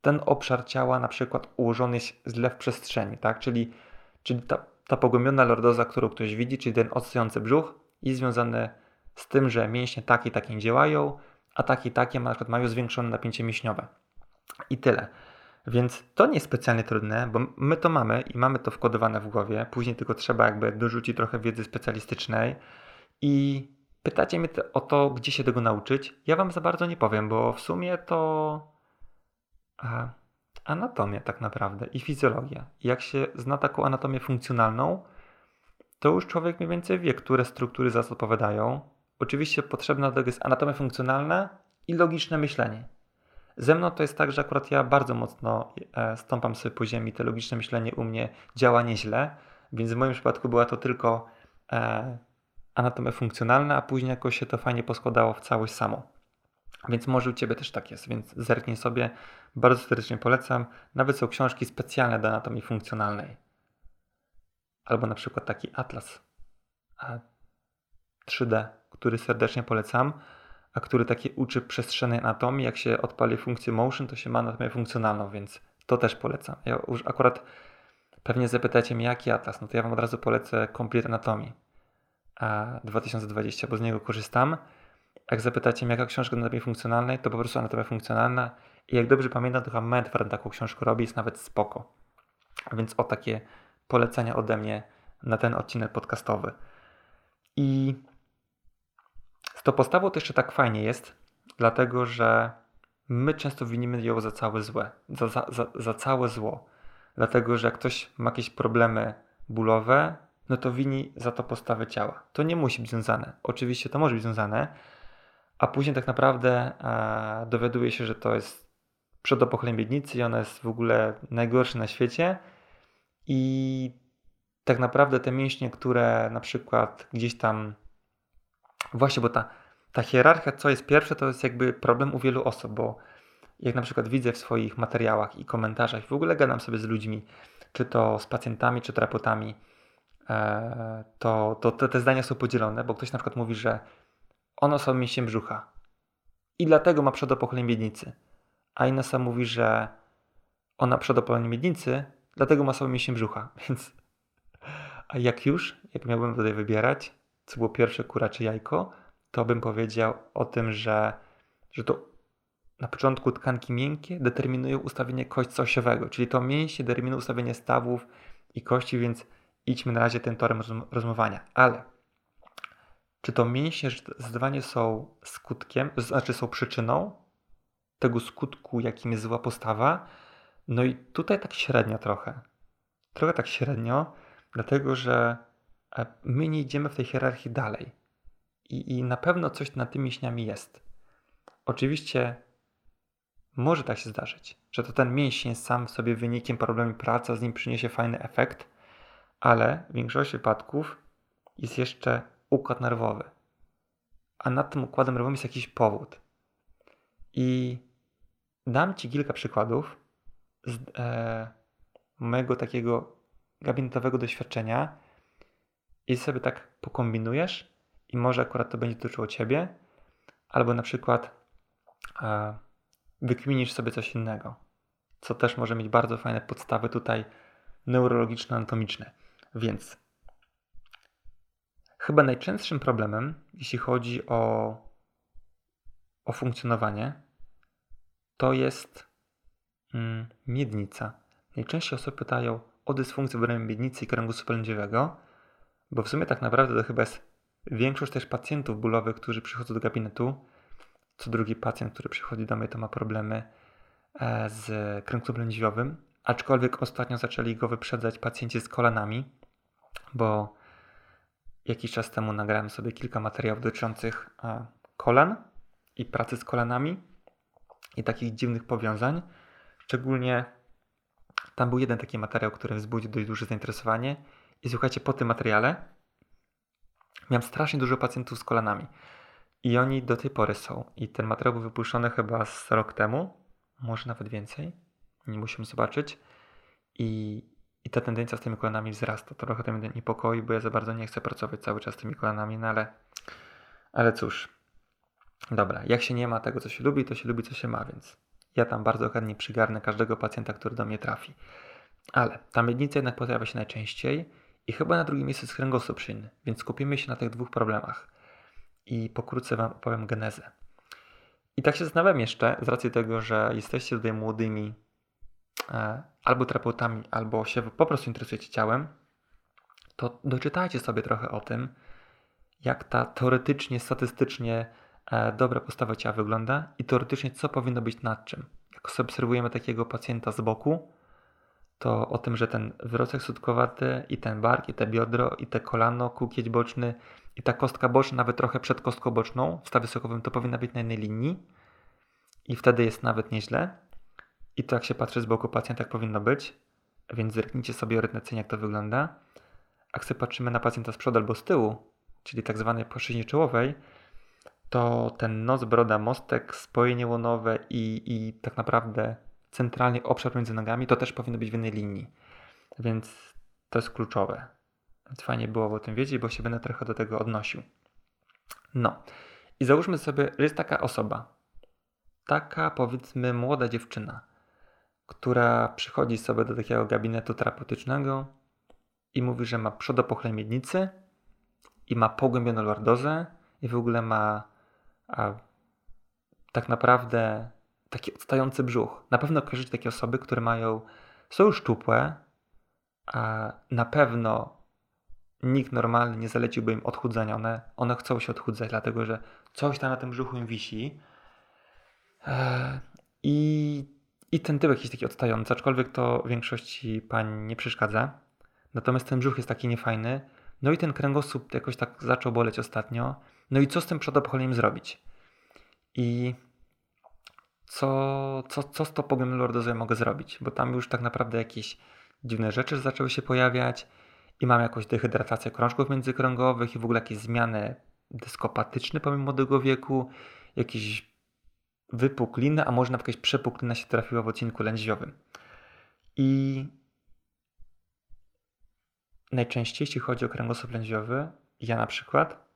A: ten obszar ciała na przykład ułożony jest źle w przestrzeni, tak? Czyli, czyli ta, ta pogłębiona lordoza, którą ktoś widzi, czyli ten odstający brzuch jest związany z tym, że mięśnie takie i takie działają, a takie i takie na przykład mają zwiększone napięcie mięśniowe. I tyle. Więc to nie jest specjalnie trudne, bo my to mamy i mamy to wkodowane w głowie. Później tylko trzeba jakby dorzucić trochę wiedzy specjalistycznej i pytacie mnie o to, gdzie się tego nauczyć. Ja wam za bardzo nie powiem, bo w sumie to a, anatomia tak naprawdę i fizjologia. jak się zna taką anatomię funkcjonalną, to już człowiek mniej więcej wie, które struktury za co odpowiadają. Oczywiście potrzebna do tego jest anatomia funkcjonalna i logiczne myślenie. Ze mną to jest tak, że akurat ja bardzo mocno e, stąpam sobie po ziemi, to logiczne myślenie u mnie działa nieźle, więc w moim przypadku była to tylko e, anatomia funkcjonalna, a później jakoś się to fajnie poskładało w całość samo. Więc może u Ciebie też tak jest, więc zerknij sobie. Bardzo serdecznie polecam. Nawet są książki specjalne do anatomii funkcjonalnej. Albo na przykład taki atlas 3D, który serdecznie polecam, a który taki uczy przestrzennej anatomii. Jak się odpali funkcję motion, to się ma anatomię funkcjonalną, więc to też polecam. Ja już akurat pewnie zapytacie mnie, jaki atlas, no to ja Wam od razu polecę Complete Anatomy 2020, bo z niego korzystam. Jak zapytacie mnie, jaka książka anatomii funkcjonalnej, to po prostu anatomia funkcjonalna. I jak dobrze pamiętam, to chyba Medford taką książkę robi, jest nawet spoko. Więc o takie polecenia ode mnie na ten odcinek podcastowy. I z tą postawą to jeszcze tak fajnie jest, dlatego że my często winimy ją za całe złe, za, za, za, za całe zło. Dlatego, że jak ktoś ma jakieś problemy bólowe, no to wini za to postawę ciała. To nie musi być związane. Oczywiście to może być związane, a później tak naprawdę e, dowiaduje się, że to jest przedopochylenie miednicy i ona jest w ogóle najgorsza na świecie i tak naprawdę te mięśnie, które na przykład gdzieś tam właśnie, bo ta, ta hierarchia, co jest pierwsze, to jest jakby problem u wielu osób, bo jak na przykład widzę w swoich materiałach i komentarzach, w ogóle gadam sobie z ludźmi, czy to z pacjentami, czy terapeutami, e, to, to te, te zdania są podzielone, bo ktoś na przykład mówi, że ono są mięsiem brzucha i dlatego ma przedopochlenie miednicy, a inna sama mówi, że ona przedopochlenie miednicy, dlatego ma sobie mięśnie brzucha, więc a jak już, jak miałbym tutaj wybierać, co było pierwsze, kura czy jajko, to bym powiedział o tym, że, że to na początku tkanki miękkie determinują ustawienie kości osiowego, czyli to mięśnie determinuje ustawienie stawów i kości, więc idźmy na razie tym torem rozmowania. Ale czy to mięśnie zdecydowanie są skutkiem, znaczy są przyczyną tego skutku, jakim jest zła postawa? No i tutaj tak średnio trochę. Trochę tak średnio, dlatego że e, my nie idziemy w tej hierarchii dalej. I, i na pewno coś nad tymi mięśniami jest. Oczywiście może tak się zdarzyć, że to ten mięsień sam w sobie wynikiem problemu pracy, z nim przyniesie fajny efekt, ale w większości wypadków jest jeszcze układ nerwowy. A nad tym układem nerwowym jest jakiś powód. I dam Ci kilka przykładów z e, mojego takiego gabinetowego doświadczenia i sobie tak pokombinujesz i może akurat to będzie dotyczyło Ciebie, albo na przykład e, wykminisz sobie coś innego, co też może mieć bardzo fajne podstawy tutaj neurologiczno-anatomiczne. Więc chyba najczęstszym problemem, jeśli chodzi o, o funkcjonowanie, to jest mm, miednica. Najczęściej osoby pytają o dysfunkcję w obrębie miednicy i kręgu lędźwiowego, bo w sumie tak naprawdę to chyba jest większość też pacjentów bólowych, którzy przychodzą do gabinetu. Co drugi pacjent, który przychodzi do mnie, to ma problemy e, z kręgosłupem lędźwiowym. aczkolwiek ostatnio zaczęli go wyprzedzać pacjenci z kolanami, bo jakiś czas temu nagrałem sobie kilka materiałów dotyczących kolan i pracy z kolanami i takich dziwnych powiązań. Szczególnie tam był jeden taki materiał, który wzbudził dość duże zainteresowanie. I słuchajcie, po tym materiale miałem strasznie dużo pacjentów z kolanami. I oni do tej pory są. I ten materiał był wypuszczony chyba z rok temu, może nawet więcej. Nie musimy zobaczyć. I, i ta tendencja z tymi kolanami wzrasta. To trochę mnie niepokoi, bo ja za bardzo nie chcę pracować cały czas z tymi kolanami, no ale, ale cóż. Dobra, jak się nie ma tego, co się lubi, to się lubi, co się ma, więc ja tam bardzo chętnie przygarnę każdego pacjenta, który do mnie trafi. Ale ta miednica jednak pojawia się najczęściej i chyba na drugim miejscu jest kręgosłup szyjny, więc skupimy się na tych dwóch problemach i pokrótce Wam opowiem genezę. I tak się zastanawiam jeszcze, z racji tego, że jesteście tutaj młodymi albo terapeutami, albo się po prostu interesujecie ciałem, to doczytajcie sobie trochę o tym, jak ta teoretycznie, statystycznie e, dobra postawa ciała wygląda i teoretycznie co powinno być nad czym. Jak obserwujemy takiego pacjenta z boku, to o tym, że ten wyrostek sutkowaty i ten bark, i te biodro, i te kolano, kółkieć boczny, i ta kostka boczna, nawet trochę przed kostką boczną w stawie sokowym, to powinna być na jednej linii i wtedy jest nawet nieźle. I to jak się patrzy z boku pacjenta, jak powinno być, więc zerknijcie sobie ordynacyjnie, jak to wygląda. A sobie patrzymy na pacjenta z przodu albo z tyłu, czyli tak zwanej płaszczyźnie czołowej, to ten nos, broda, mostek, spojenie łonowe i, i tak naprawdę centralnie obszar między nogami, to też powinno być w jednej linii. Więc to jest kluczowe. Więc fajnie było o tym wiedzieć, bo się będę trochę do tego odnosił. No. I załóżmy sobie, że jest taka osoba, taka powiedzmy młoda dziewczyna, która przychodzi sobie do takiego gabinetu terapeutycznego i mówi, że ma przodopochleję miednicy i ma pogłębioną lordozę i w ogóle ma a, tak naprawdę taki odstający brzuch. Na pewno kojarzycie takie osoby, które mają, są już szczupłe, a na pewno nikt normalny nie zaleciłby im odchudzania. One, one chcą się odchudzać, dlatego że coś tam na tym brzuchu im wisi. Eee, I, I ten typ jakiś taki odstający, aczkolwiek to większości pań nie przeszkadza. Natomiast ten brzuch jest taki niefajny. No i ten kręgosłup jakoś tak zaczął boleć ostatnio. No i co z tym przodopocholeniem zrobić? I co, co, co z topogiem lordozem mogę zrobić? Bo tam już tak naprawdę jakieś dziwne rzeczy zaczęły się pojawiać i mam jakąś dehydratację krążków międzykręgowych i w ogóle jakieś zmiany dyskopatyczne pomimo młodego wieku, jakieś wypukliny, a może nawet jakaś przepuklina się trafiła w odcinku lędźwiowym. I najczęściej, jeśli chodzi o kręgosłup lędźwiowy, ja na przykład,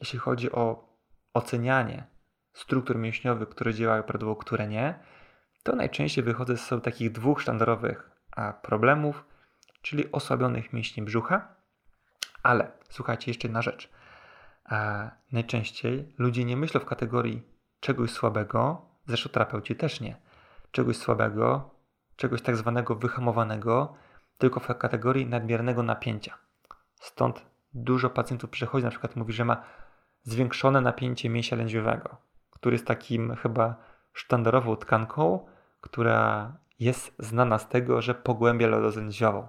A: jeśli chodzi o ocenianie struktur mięśniowych, które działają prawidłowo, które nie, to najczęściej wychodzę z takich dwóch sztandarowych problemów, czyli osłabionych mięśni brzucha. Ale słuchajcie, jeszcze jedna rzecz. Najczęściej ludzie nie myślą w kategorii czegoś słabego, zresztą terapeuci też nie, czegoś słabego, czegoś tak zwanego wyhamowanego, tylko w kategorii nadmiernego napięcia. Stąd dużo pacjentów przychodzi, na przykład mówi, że ma zwiększone napięcie mięsia lędźwiowego, który jest takim chyba sztandarową tkanką, która jest znana z tego, że pogłębia lodozę lędźwiową.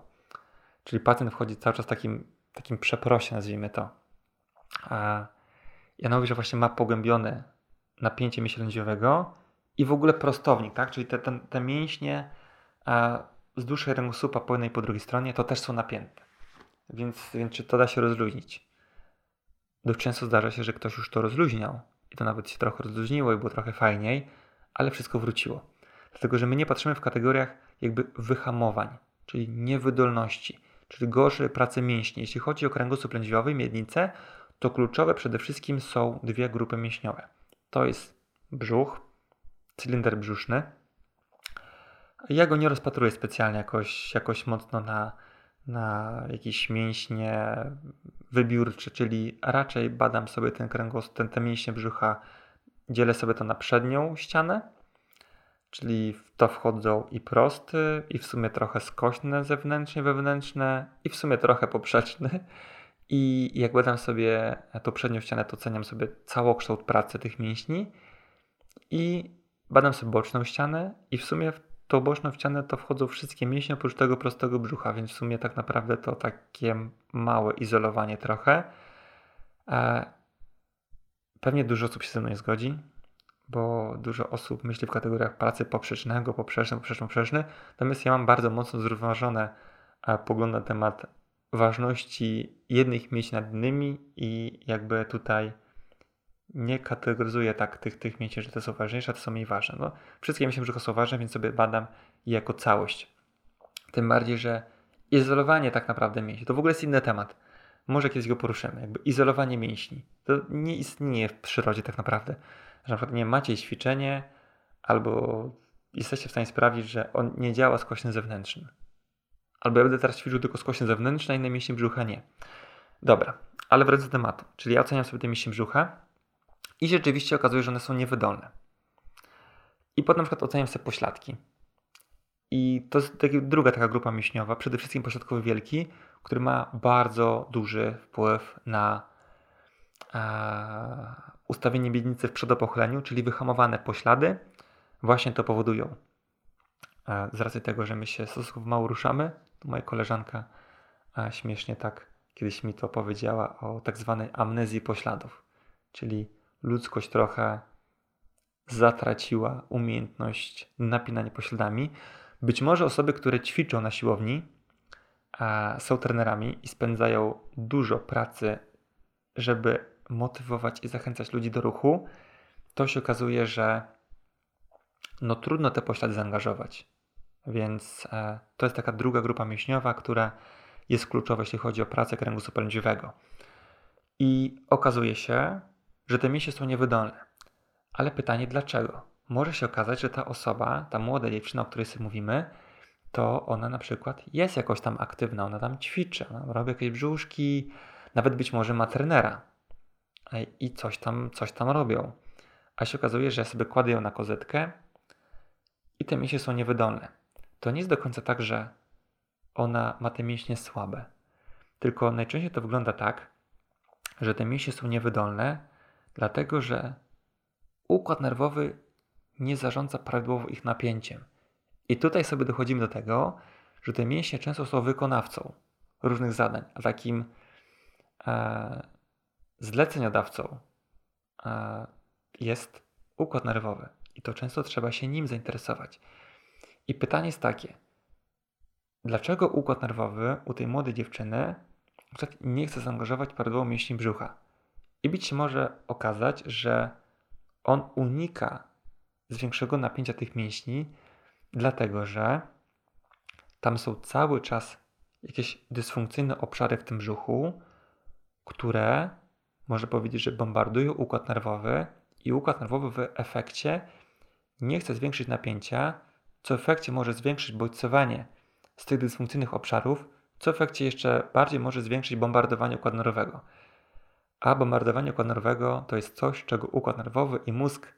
A: Czyli pacjent wchodzi cały czas takim, takim przeprosie, nazwijmy to. A ja mówię, że właśnie ma pogłębione napięcie mięśnia lędźwiowego i w ogóle prostownik, tak? Czyli te, te, te mięśnie a, z dłuższej kręgosłupa po jednej i po drugiej stronie to też są napięte. Więc, więc czy to da się rozluźnić? Dość często zdarza się, że ktoś już to rozluźniał i to nawet się trochę rozluźniło i było trochę fajniej, ale wszystko wróciło. Dlatego, że my nie patrzymy w kategoriach jakby wyhamowań, czyli niewydolności czyli gorszej pracy mięśni. Jeśli chodzi o kręgosłup lędźwiowy, miednicę, to kluczowe przede wszystkim są dwie grupy mięśniowe. To jest brzuch, cylinder brzuszny. Ja go nie rozpatruję specjalnie jakoś, jakoś mocno na, na jakieś mięśnie wybiórcze, czyli raczej badam sobie ten kręgosłup, ten, te mięśnie brzucha, dzielę sobie to na przednią ścianę czyli w to wchodzą i prosty, i w sumie trochę skośne zewnętrznie, wewnętrzne, i w sumie trochę poprzeczny. I jak badam sobie tą przednią ścianę, to oceniam sobie całokształt pracy tych mięśni i badam sobie boczną ścianę i w sumie tą boczną ścianę to wchodzą wszystkie mięśnie oprócz tego prostego brzucha, więc w sumie tak naprawdę to takie małe izolowanie trochę. E, pewnie dużo osób się ze mną nie zgodzi, bo dużo osób myśli w kategoriach pracy poprzecznego, poprzeczny, poprzeczny, poprzeczny. Natomiast ja mam bardzo mocno zrównoważone e, pogląd na temat ważności jednych mięśni nad innymi i jakby tutaj nie kategoryzuję tak tych, tych mięśni, że te są ważniejsze, a te są mniej ważne. No, wszystkie mięśnie brzucha są ważne, więc sobie badam je jako całość. Tym bardziej, że izolowanie tak naprawdę mięśni to w ogóle jest inny temat. Może kiedyś go poruszymy. Jakby izolowanie mięśni. To nie istnieje w przyrodzie tak naprawdę. Że na przykład nie macie ćwiczenie albo jesteście w stanie sprawić, że on nie działa skośny zewnętrzny. Albo ja będę teraz ćwiczył tylko skośny zewnętrzny, a inne mięśnie brzucha nie. Dobra, ale wracając do tematu. Czyli ja oceniam sobie te mięśnie brzucha i rzeczywiście okazuje, że one są niewydolne. I potem na przykład oceniam sobie pośladki. I to jest taka, druga taka grupa mięśniowa, przede wszystkim pośladkowy wielki, który ma bardzo duży wpływ na e, ustawienie miednicy w przodopochyleniu, czyli wyhamowane poślady właśnie to powodują. E, z racji tego, że my się stosunkowo mało ruszamy, moja koleżanka śmiesznie tak kiedyś mi to powiedziała o tak zwanej amnezji pośladów, czyli ludzkość trochę zatraciła umiejętność napinania pośladami. Być może osoby, które ćwiczą na siłowni, są trenerami i spędzają dużo pracy, żeby motywować i zachęcać ludzi do ruchu, to się okazuje, że no trudno te poślady zaangażować. Więc e, to jest taka druga grupa mięśniowa, która jest kluczowa, jeśli chodzi o pracę kręgu pędziowego. I okazuje się, że te mięśnie są niewydolne. Ale pytanie dlaczego? Może się okazać, że ta osoba, ta młoda dziewczyna, o której sobie mówimy, to ona na przykład jest jakoś tam aktywna, ona tam ćwiczy, ona robi jakieś brzuszki, nawet być może ma trenera i coś tam, coś tam robią. A się okazuje, że ja sobie kładę ją na kozetkę i te mięśnie są niewydolne. To nie jest do końca tak, że ona ma te mięśnie słabe. Tylko najczęściej to wygląda tak, że te mięśnie są niewydolne, dlatego że układ nerwowy nie zarządza prawidłowo ich napięciem. I tutaj sobie dochodzimy do tego, że te mięśnie często są wykonawcą różnych zadań, a takim e, zleceniodawcą e, jest układ nerwowy. I to często trzeba się nim zainteresować. I pytanie jest takie: dlaczego układ nerwowy u tej młodej dziewczyny nie chce zaangażować prawidłowo mięśni brzucha? I być może okazać, że on unika zwiększonego napięcia tych mięśni, dlatego że tam są cały czas jakieś dysfunkcyjne obszary w tym brzuchu, które można powiedzieć, że bombardują układ nerwowy i układ nerwowy w efekcie nie chce zwiększyć napięcia, co w efekcie może zwiększyć bodźcowanie z tych dysfunkcyjnych obszarów, co w efekcie jeszcze bardziej może zwiększyć bombardowanie układu nerwowego. A bombardowanie układu nerwowego to jest coś, czego układ nerwowy i mózg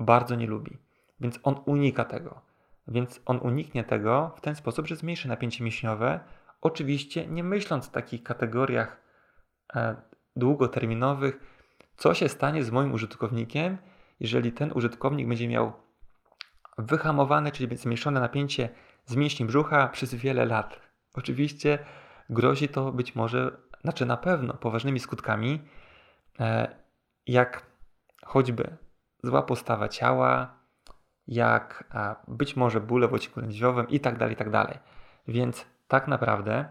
A: bardzo nie lubi. Więc on unika tego. Więc on uniknie tego w ten sposób, że zmniejszy napięcie mięśniowe, oczywiście nie myśląc w takich kategoriach e, długoterminowych, co się stanie z moim użytkownikiem, jeżeli ten użytkownik będzie miał wyhamowane, czyli zmniejszone napięcie z mięśni brzucha przez wiele lat. Oczywiście grozi to być może, znaczy na pewno poważnymi skutkami, e, jak choćby zła postawa ciała, jak być może bóle w odcinku lędźwiowym i tak tak dalej. Więc tak naprawdę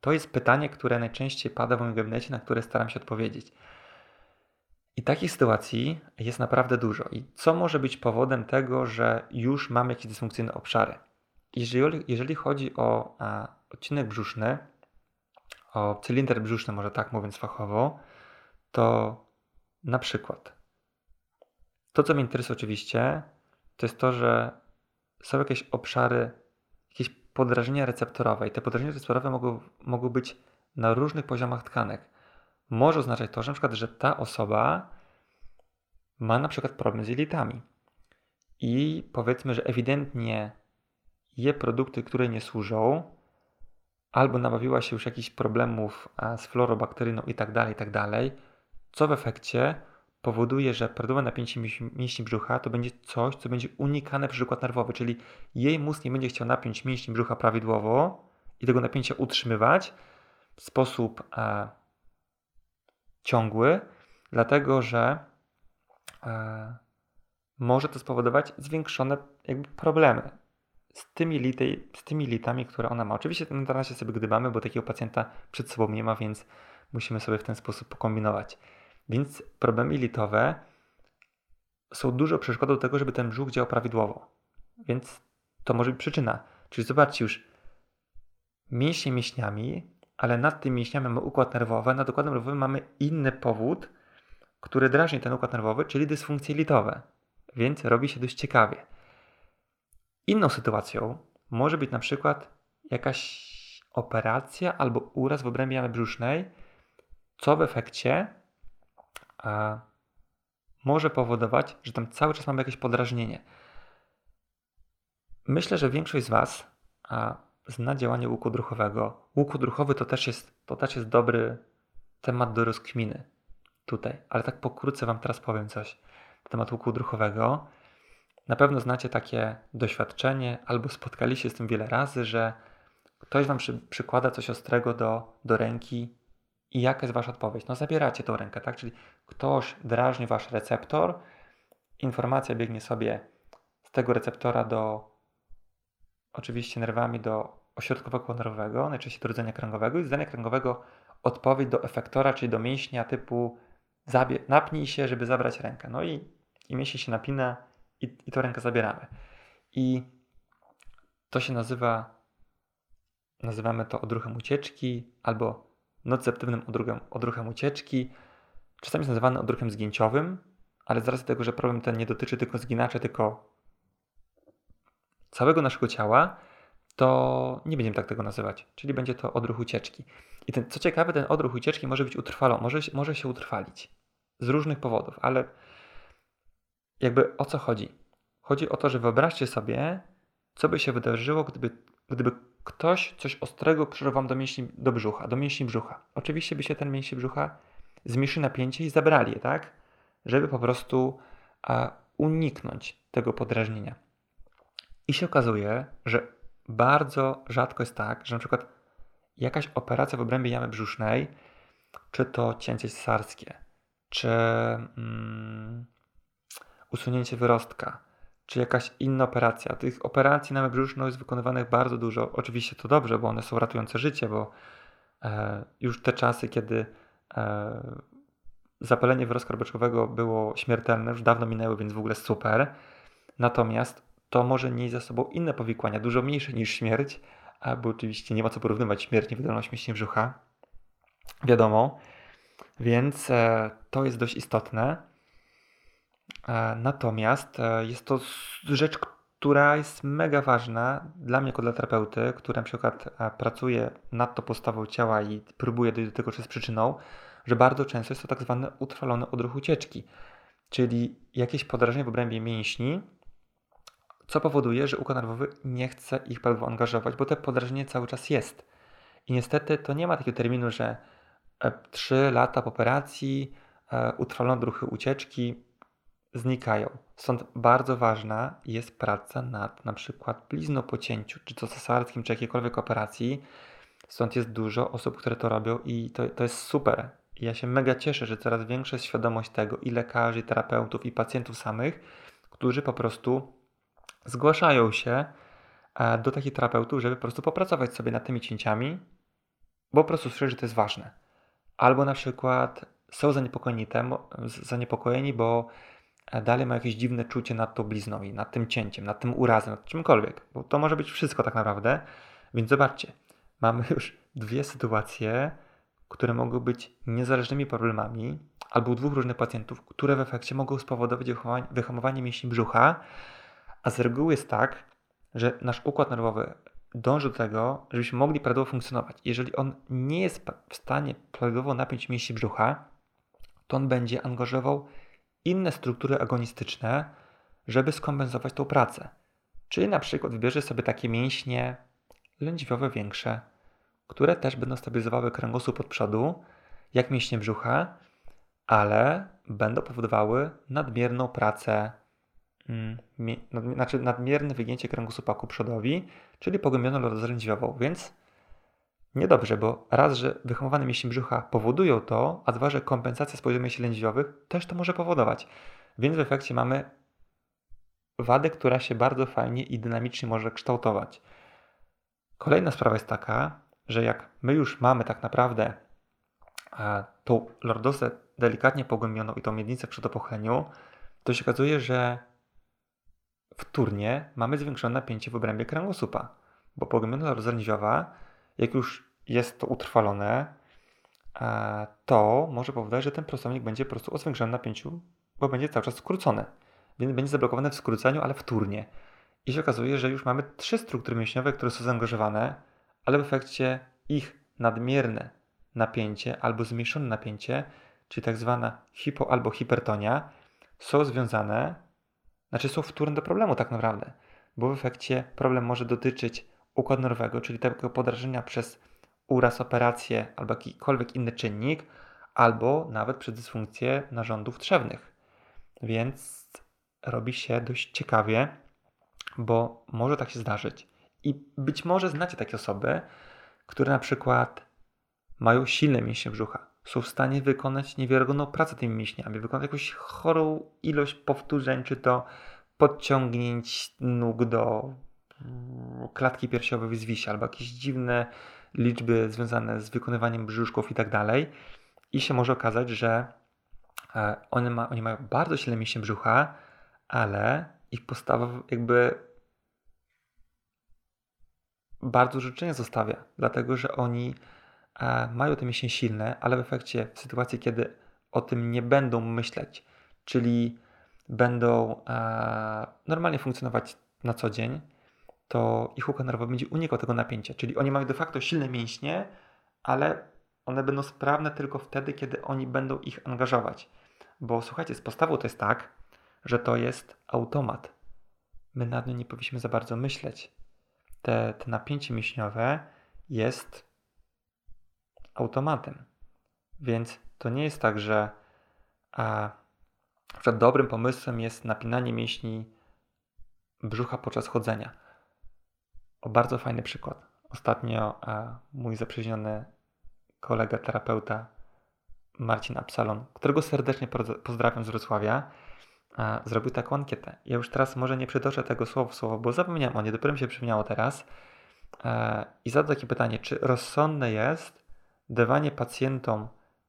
A: to jest pytanie, które najczęściej pada w moim gabinecie, na które staram się odpowiedzieć. I takich sytuacji jest naprawdę dużo. I co może być powodem tego, że już mamy jakieś dysfunkcyjne obszary? Jeżeli, jeżeli chodzi o a, odcinek brzuszny, o cylinder brzuszny, może tak mówiąc fachowo, to na przykład to, co mnie interesuje oczywiście, to jest to, że są jakieś obszary, jakieś podrażnienia receptorowe i te podrażnienia receptorowe mogą, mogą być na różnych poziomach tkanek. Może oznaczać to, że na przykład, że ta osoba ma na przykład problem z jelitami. I powiedzmy, że ewidentnie je produkty, które nie służą, albo nabawiła się już jakichś problemów z florobakteryną i tak dalej, i tak dalej, co w efekcie powoduje, że prawidłowe napięcie mięśni brzucha to będzie coś, co będzie unikane przez układ nerwowy, czyli jej mózg nie będzie chciał napiąć mięśni brzucha prawidłowo i tego napięcia utrzymywać w sposób ciągły, dlatego że e, może to spowodować zwiększone jakby problemy z tymi, lity, z tymi litami, które ona ma. Oczywiście na razie sobie gdybamy, bo takiego pacjenta przed sobą nie ma, więc musimy sobie w ten sposób pokombinować. Więc problemy litowe są dużo przeszkodą do tego, żeby ten brzuch działał prawidłowo. Więc to może być przyczyna. Czyli zobaczcie już, mięśnie mięśniami, ale nad tym mięśniami mamy układ nerwowy, nad układem nerwowym mamy inny powód, który drażni ten układ nerwowy, czyli dysfunkcje litowe. Więc robi się dość ciekawie. Inną sytuacją może być na przykład jakaś operacja albo uraz w obrębie jamy brzusznej, co w efekcie a, może powodować, że tam cały czas mamy jakieś podrażnienie. Myślę, że większość z Was a, zna działanie łuku druchowego. Łuk druchowy to też, jest, to też jest dobry temat do rozkminy tutaj, ale tak pokrótce Wam teraz powiem coś na temat łuku druchowego. Na pewno znacie takie doświadczenie albo spotkaliście się z tym wiele razy, że ktoś Wam przy, przykłada coś ostrego do, do ręki i jaka jest Wasza odpowiedź? No zabieracie tą rękę, tak? Czyli ktoś drażni Wasz receptor, informacja biegnie sobie z tego receptora do, oczywiście nerwami do ośrodkowego nerwowego, najczęściej do rdzenia kręgowego i z rdzenia kręgowego odpowiedź do efektora, czyli do mięśnia typu zabie, napnij się, żeby zabrać rękę. No i, i mięsień się napina i, i tą rękę zabieramy. I to się nazywa, nazywamy to odruchem ucieczki albo nocceptywnym odruchem, odruchem ucieczki. Czasami jest nazywany odruchem zgięciowym, ale z racji tego, że problem ten nie dotyczy tylko zginaczy, tylko całego naszego ciała, to nie będziemy tak tego nazywać, czyli będzie to odruch ucieczki. I ten, co ciekawe, ten odruch ucieczki może być utrwalony, może, może się utrwalić z różnych powodów, ale jakby o co chodzi? Chodzi o to, że wyobraźcie sobie, co by się wydarzyło, gdyby, gdyby ktoś coś ostrego przyszedł wam do mięśni do brzucha, do mięśni brzucha. Oczywiście by się ten mięśnie brzucha zmniejszy napięcie i zabrali je, tak? Żeby po prostu a, uniknąć tego podrażnienia. I się okazuje, że bardzo rzadko jest tak, że na przykład jakaś operacja w obrębie jamy brzusznej, czy to cięcie cesarskie, czy mm, usunięcie wyrostka, czy jakaś inna operacja. Tych operacji na brzuszną jest wykonywanych bardzo dużo. Oczywiście to dobrze, bo one są ratujące życie, bo e, już te czasy, kiedy e, zapalenie wyrostka robeczkowego było śmiertelne, już dawno minęły, więc w ogóle super. Natomiast to może nieść za sobą inne powikłania, dużo mniejsze niż śmierć, bo oczywiście nie ma co porównywać śmierć, niewydolność mięśni brzucha. Wiadomo. Więc e, to jest dość istotne. E, natomiast e, jest to rzecz, która jest mega ważna dla mnie jako dla terapeuty, który na przykład e, pracuje nad tą postawą ciała i próbuje dojść do tego, co jest przyczyną, że bardzo często jest to tak zwany utrwalony odruch ucieczki, czyli jakieś podrażnienie w obrębie mięśni, co powoduje, że układ nerwowy nie chce ich prawidłowo angażować, bo te podrażnienie cały czas jest. I niestety to nie ma takiego terminu, że 3 lata po operacji utrwalono odruchy ucieczki, znikają. Stąd bardzo ważna jest praca nad na przykład bliznopocięciu, czy to cesarskim, czy jakiejkolwiek operacji. Stąd jest dużo osób, które to robią i to, to jest super. I ja się mega cieszę, że coraz większa jest świadomość tego i lekarzy, i terapeutów, i pacjentów samych, którzy po prostu zgłaszają się e, do takich terapeutów, żeby po prostu popracować sobie nad tymi cięciami, bo po prostu słyszę, że to jest ważne. Albo na przykład są zaniepokojeni, temu, zaniepokojeni bo dalej ma jakieś dziwne czucie nad tą blizną i nad tym cięciem, nad tym urazem, nad czymkolwiek, bo to może być wszystko tak naprawdę. Więc zobaczcie, mamy już dwie sytuacje, które mogą być niezależnymi problemami, albo dwóch różnych pacjentów, które w efekcie mogą spowodować wyhamowanie mięśni brzucha, a z reguły jest tak, że nasz układ nerwowy dąży do tego, żebyśmy mogli prawidłowo funkcjonować. Jeżeli on nie jest w stanie prawidłowo napiąć mięśni brzucha, to on będzie angażował inne struktury agonistyczne, żeby skompensować tą pracę. Czyli na przykład wybierze sobie takie mięśnie lędźwiowe większe, które też będą stabilizowały kręgosłup od przodu, jak mięśnie brzucha, ale będą powodowały nadmierną pracę, znaczy nadmierne wygięcie kręgosłupa ku przodowi, czyli pogłębioną rozrędziową, więc niedobrze, bo raz, że wyhamowane mięśnie brzucha powodują to, a dwa, że kompensacja z poziomu mięśni lędźwiowych też to może powodować. Więc w efekcie mamy wadę, która się bardzo fajnie i dynamicznie może kształtować. Kolejna sprawa jest taka, że jak my już mamy tak naprawdę tą lordozę delikatnie pogłębioną i tą miednicę w przedopochyleniu, to się okazuje, że wtórnie mamy zwiększone napięcie w obrębie kręgosłupa, bo pogłębiona lordoza lędźwiowa, jak już jest to utrwalone, e, to może powodować, że ten prostownik będzie po prostu o zwiększonym napięciu, bo będzie cały czas skrócony. Więc będzie zablokowane w skróceniu, ale wtórnie. I się okazuje, że już mamy trzy struktury mięśniowe, które są zaangażowane, ale w efekcie ich nadmierne napięcie albo zmniejszone napięcie, czyli tak zwana hipo albo hipertonia, są związane, znaczy są wtórne do problemu tak naprawdę, bo w efekcie problem może dotyczyć układu nerwowego, czyli tego podrażenia przez uraz, operację albo jakikolwiek inny czynnik, albo nawet przez dysfunkcję narządów trzewnych. Więc robi się dość ciekawie, bo może tak się zdarzyć. I być może znacie takie osoby, które na przykład mają silne mięśnie brzucha, są w stanie wykonać niewiarygodną pracę tymi mięśniami, wykonać jakąś chorą ilość powtórzeń, czy to podciągnięć nóg do klatki piersiowej w zwisie, albo jakieś dziwne liczby związane z wykonywaniem brzuszków i tak dalej. I się może okazać, że e, one ma, oni mają bardzo silne mięśnie brzucha, ale ich postawa jakby bardzo życzenie zostawia, dlatego że oni mają te mięśnie silne, ale w efekcie w sytuacji, kiedy o tym nie będą myśleć, czyli będą e, normalnie funkcjonować na co dzień, to ich układ nerwowy będzie unikał tego napięcia. Czyli oni mają de facto silne mięśnie, ale one będą sprawne tylko wtedy, kiedy oni będą ich angażować. Bo słuchajcie, z postawą to jest tak, że to jest automat. My nad nią nie powinniśmy za bardzo myśleć. Te, te napięcie mięśniowe jest automatem. Więc to nie jest tak, że, a, że dobrym pomysłem jest napinanie mięśni brzucha podczas chodzenia. O bardzo fajny przykład. Ostatnio a, mój zaprzyjaźniony kolega terapeuta Marcin Absalon, którego serdecznie pozdrawiam z Wrocławia, a, zrobił taką ankietę. Ja już teraz może nie przytoczę tego słowo w słowo, bo zapomniałem o nie, dopiero mi się przypomniało teraz. I zadał takie pytanie, czy rozsądne jest dawanie pacjentom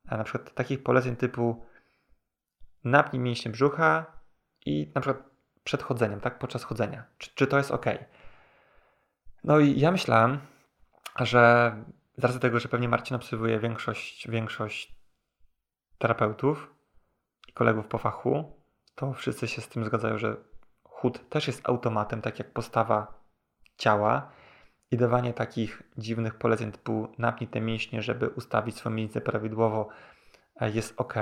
A: e, na przykład takich poleceń typu napnij mięśnie brzucha i na przykład przed chodzeniem, tak, podczas chodzenia. Czy, czy to jest ok? No i ja myślałem, że z racji tego, że pewnie Marcin obserwuje większość, większość terapeutów i kolegów po fachu, to wszyscy się z tym zgadzają, że chód też jest automatem, tak jak postawa ciała i dawanie takich dziwnych poleceń typu napnij te mięśnie, żeby ustawić swoją miednicę prawidłowo e, jest ok.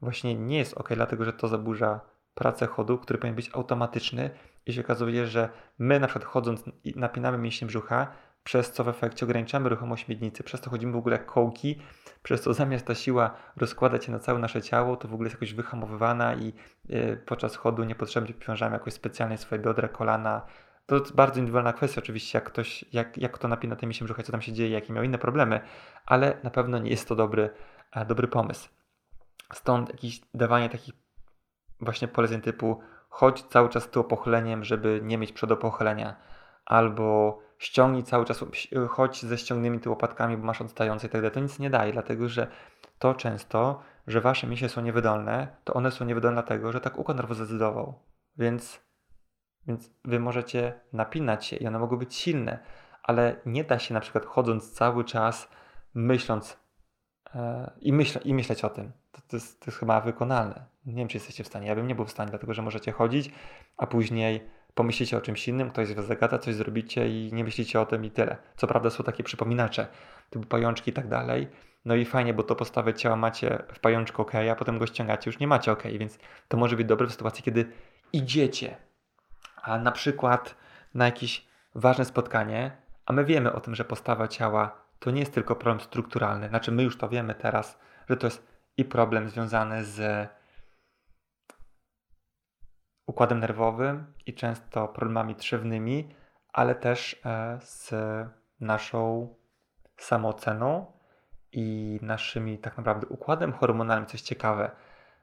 A: Właśnie nie jest ok, dlatego że to zaburza pracę chodu, który powinien być automatyczny i się okazuje, że my na przykład chodząc napinamy mięśnie brzucha, przez co w efekcie ograniczamy ruchomość miednicy, przez to chodzimy w ogóle jak kołki, przez to zamiast ta siła rozkładać się na całe nasze ciało, to w ogóle jest jakoś wyhamowywana i yy, podczas chodu niepotrzebnie obciążamy jakoś specjalnie swoje biodra, kolana. To jest bardzo indywidualna kwestia oczywiście, jak ktoś, jak, jak kto napina te mięśnie brzucha, co tam się dzieje, jakie miał inne problemy, ale na pewno nie jest to dobry, e, dobry pomysł. Stąd jakieś dawanie takich właśnie poleceń typu chodź cały czas z pochyleniem, żeby nie mieć przodopochylenia, albo ściągnij cały czas, chodź ze ściągniętymi łopatkami, bo masz odstające i tak. To nic nie daje, dlatego że to często, że wasze mięśnie są niewydolne, to one są niewydolne dlatego, że tak układ nerwowy zdecydował. Więc, więc wy możecie napinać się i one mogą być silne, ale nie da się na przykład chodząc cały czas myśląc e, i, myśl, i myśleć o tym. To, to, jest, to jest chyba wykonalne. Nie wiem, czy jesteście w stanie. Ja bym nie był w stanie, dlatego że możecie chodzić, a później pomyślicie o czymś innym, ktoś was zagada, coś zrobicie i nie myślicie o tym i tyle. Co prawda są takie przypominacze, typu pajączki i tak dalej. No i fajnie, bo to postawę ciała macie w pajączku ok, a potem go ściągacie, już nie macie ok, więc to może być dobre w sytuacji, kiedy idziecie, a na przykład na jakieś ważne spotkanie, a my wiemy o tym, że postawa ciała to nie jest tylko problem strukturalny, znaczy my już to wiemy teraz, że to jest i problem związany z układem nerwowym i często problemami trzewnymi, ale też e, z naszą samooceną i naszymi tak naprawdę układem hormonalnym, coś ciekawe,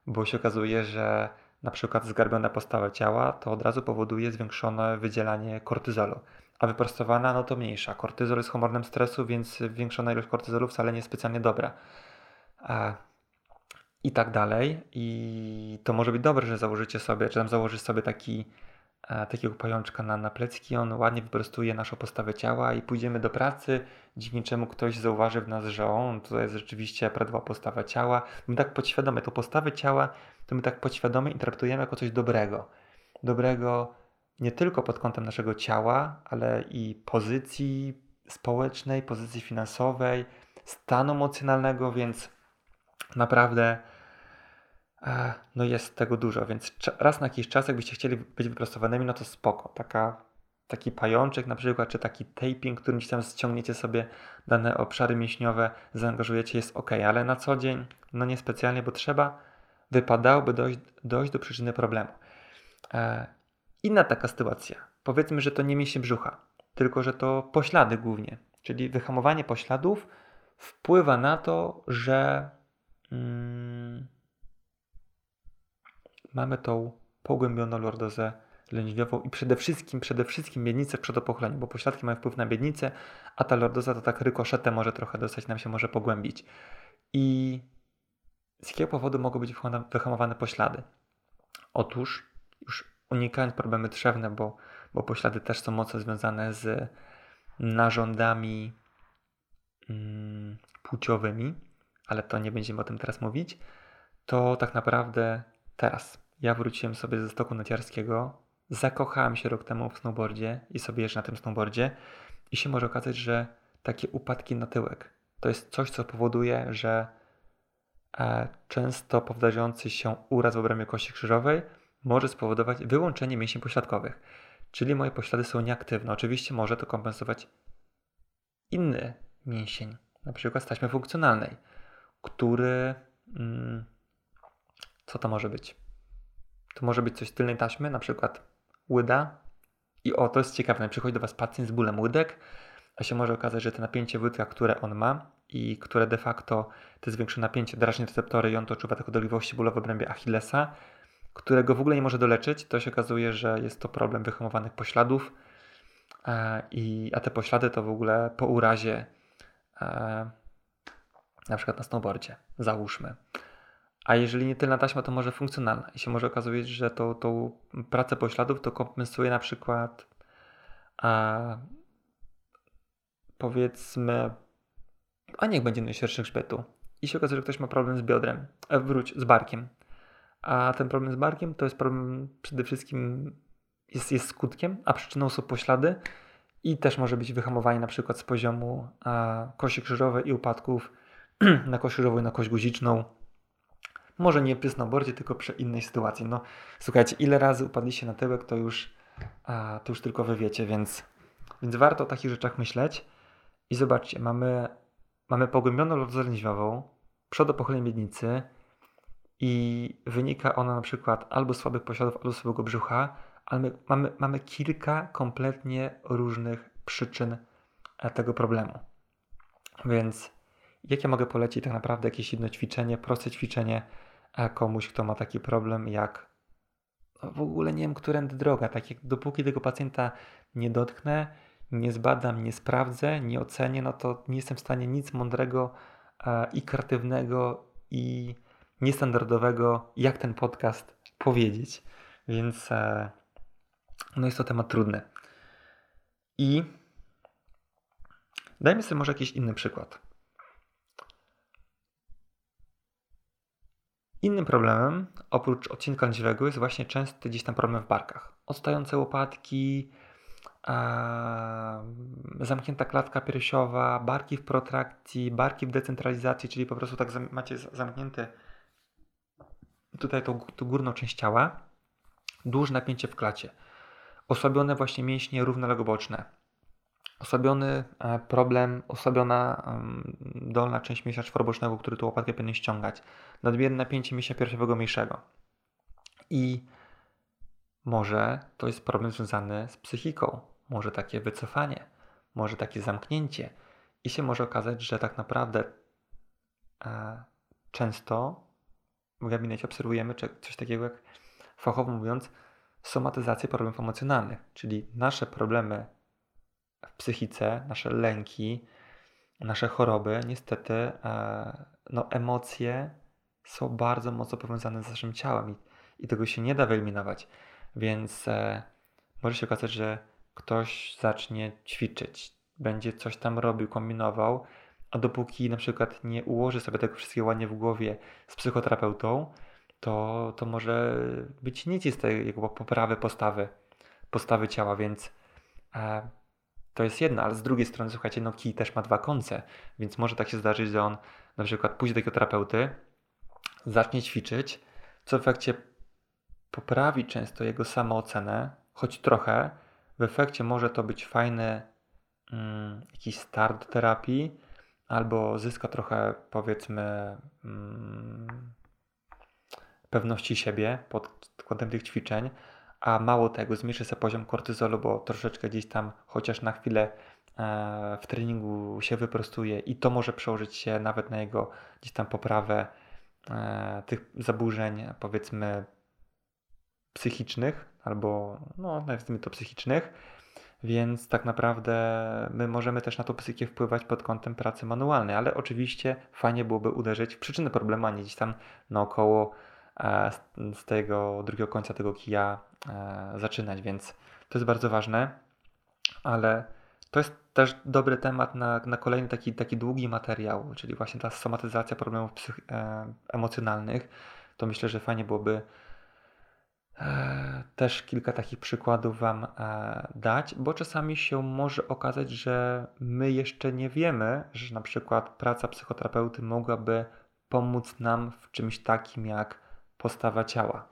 A: bo się okazuje, że na przykład zgarbiona postawa ciała to od razu powoduje zwiększone wydzielanie kortyzolu, a wyprostowana no to mniejsza. Kortyzol jest hormonem stresu, więc zwiększona ilość kortyzolu wcale nie jest specjalnie dobra. I tak dalej. I to może być dobre, że założycie sobie, czy tam założysz sobie taki E, takiego pajączka na, na plecki, on ładnie wyprostuje naszą postawę ciała i pójdziemy do pracy, dzięki czemu ktoś zauważy w nas, że on to jest rzeczywiście prawidłowa postawa ciała. My tak podświadomie, tą postawę ciała, to my tak podświadomie interpretujemy jako coś dobrego. Dobrego nie tylko pod kątem naszego ciała, ale i pozycji społecznej, pozycji finansowej, stanu emocjonalnego, więc naprawdę no jest tego dużo, więc raz na jakiś czas, jakbyście chcieli być wyprostowanymi, no to spoko. Taka, taki pajączek na przykład, czy taki taping, którym tam ściągniecie sobie dane obszary mięśniowe, zaangażujecie, jest ok, ale na co dzień, no niespecjalnie, bo trzeba, wypadałoby dojść, dojść do przyczyny problemu. E, inna taka sytuacja, powiedzmy, że to nie mięśnie brzucha, tylko że to poślady głównie, czyli wyhamowanie pośladów wpływa na to, że... Mm, mamy tą pogłębioną lordozę lędźwiową i przede wszystkim, przede wszystkim miednicę w przedopochleniu, bo pośladki mają wpływ na miednicę, a ta lordoza to tak rykoszetem może trochę dostać, nam się może pogłębić. I z jakiego powodu mogą być wyhamowane poślady? Otóż, już unikając problemy trzewne, bo, bo poślady też są mocno związane z narządami mm, płciowymi, ale to nie będziemy o tym teraz mówić, to tak naprawdę teraz ja wróciłem sobie ze stoku naciarskiego, zakochałem się rok temu w snowboardzie i sobie jeżdżę na tym snowboardzie i się może okazać, że takie upadki na tyłek to jest coś, co powoduje, że często powtarzający się uraz w obrębie kości krzyżowej może spowodować wyłączenie mięśni pośladkowych. Czyli moje poślady są nieaktywne. Oczywiście może to kompensować inny mięsień, na przykład taśmy funkcjonalnej, który, mm, co to może być? To może być coś z tylnej taśmy, na przykład łyda. I o, to jest ciekawe, przychodzi do Was pacjent z bólem łydek, a się może okazać, że to napięcie w łydkach, które on ma i które de facto to zwiększone napięcie drażni receptory i on to odczuwa taką dolegliwości bólowe w obrębie Achillesa, którego w ogóle nie może doleczyć, to się okazuje, że jest to problem wyhamowanych pośladów, e, i, a te poślady to w ogóle po urazie, e, na przykład na snowboardzie, załóżmy. A jeżeli nie tylna taśma, to może funkcjonalna. I się może okazać, że to, tą pracę pośladów to kompensuje na przykład a, powiedzmy, a niech będzie najszerszy grzbietu. I się okazuje, że ktoś ma problem z biodrem, e, wróć, z barkiem. A ten problem z barkiem to jest problem przede wszystkim jest, jest skutkiem, a przyczyną są poślady i też może być wyhamowanie na przykład z poziomu a, kości krzyżowej i upadków na kość krzyżową i na kość guziczną może nie przy snowboardzie, tylko przy innej sytuacji. No słuchajcie, ile razy upadliście na tyłek, to już, a, to już tylko wy wiecie, więc, więc warto o takich rzeczach myśleć. I zobaczcie, mamy, mamy pogłębioną lordozę lędźwiową, przodopochylenie miednicy i wynika ona na przykład albo z słabych pośladów, albo z słabego brzucha, ale my, mamy, mamy kilka kompletnie różnych przyczyn e, tego problemu. Więc jakie mogę polecić tak naprawdę jakieś jedno ćwiczenie, proste ćwiczenie komuś, kto ma taki problem jak no, w ogóle nie wiem, którędy droga. Tak jak dopóki tego pacjenta nie dotknę, nie zbadam, nie sprawdzę, nie ocenię, no to nie jestem w stanie nic mądrego i kreatywnego i niestandardowego, jak ten podcast powiedzieć. Więc e, no jest to temat trudny. I dajmy sobie może jakiś inny przykład. Innym problemem, oprócz odcinka lędźwiowego, jest właśnie częsty gdzieś tam problem w barkach. Odstające łopatki, zamknięta klatka piersiowa, barki w protrakcji, barki w decentralizacji, czyli po prostu tak macie zamknięte tutaj tą, tą górną część ciała, duże napięcie w klacie, osłabione właśnie mięśnie równolegle boczne, osłabiony e, problem, osłabiona dolna część mięśnia czworobocznego, który tu łopatkę powinien ściągać, nadmierne napięcie mięśnia piersiowego mniejszego. I może to jest problem związany z psychiką, może takie wycofanie, może takie zamknięcie. I się może okazać, że tak naprawdę e, często w gabinecie obserwujemy coś takiego jak, fachowo mówiąc, somatyzację problemów emocjonalnych, czyli nasze problemy w psychice, nasze lęki, nasze choroby, niestety, e, no, emocje są bardzo mocno powiązane z naszym ciałem i, i tego się nie da wyeliminować. Więc e, może się okazać, że ktoś zacznie ćwiczyć, będzie coś tam robił, kombinował, a dopóki na przykład nie ułoży sobie tego wszystkiego ładnie w głowie z psychoterapeutą, to, to może być nic z tej jego poprawy postawy, postawy ciała, więc e, to jest jedno, ale z drugiej strony, słuchajcie, no kij też ma dwa końce, więc może tak się zdarzyć, że on na przykład pójdzie do takiego terapeuty, zacznie ćwiczyć, co w efekcie poprawi często jego samoocenę, choć trochę. W efekcie może to być fajny mm, jakiś start terapii, albo zyska trochę, powiedzmy, mm, pewności siebie pod kątem tych ćwiczeń, a mało tego, zmniejszy sobie poziom kortyzolu, bo troszeczkę gdzieś tam, chociaż na chwilę e, w treningu się wyprostuje i to może przełożyć się nawet na jego gdzieś tam poprawę e, tych zaburzeń, powiedzmy, psychicznych, albo no, nazwijmy to psychicznych, więc tak naprawdę my możemy też na tą psychikę wpływać pod kątem pracy manualnej, ale oczywiście fajnie byłoby uderzyć w przyczynę problemu, a nie gdzieś tam naokoło e, z tego drugiego końca tego kija e, zaczynać, więc to jest bardzo ważne, ale to jest też dobry temat na, na kolejny taki, taki długi materiał, czyli właśnie ta somatyzacja problemów psych, e, emocjonalnych. To myślę, że fajnie byłoby też kilka takich przykładów Wam e, dać, bo czasami się może okazać, że my jeszcze nie wiemy, że na przykład praca psychoterapeuty mogłaby pomóc nam w czymś takim jak postawa ciała.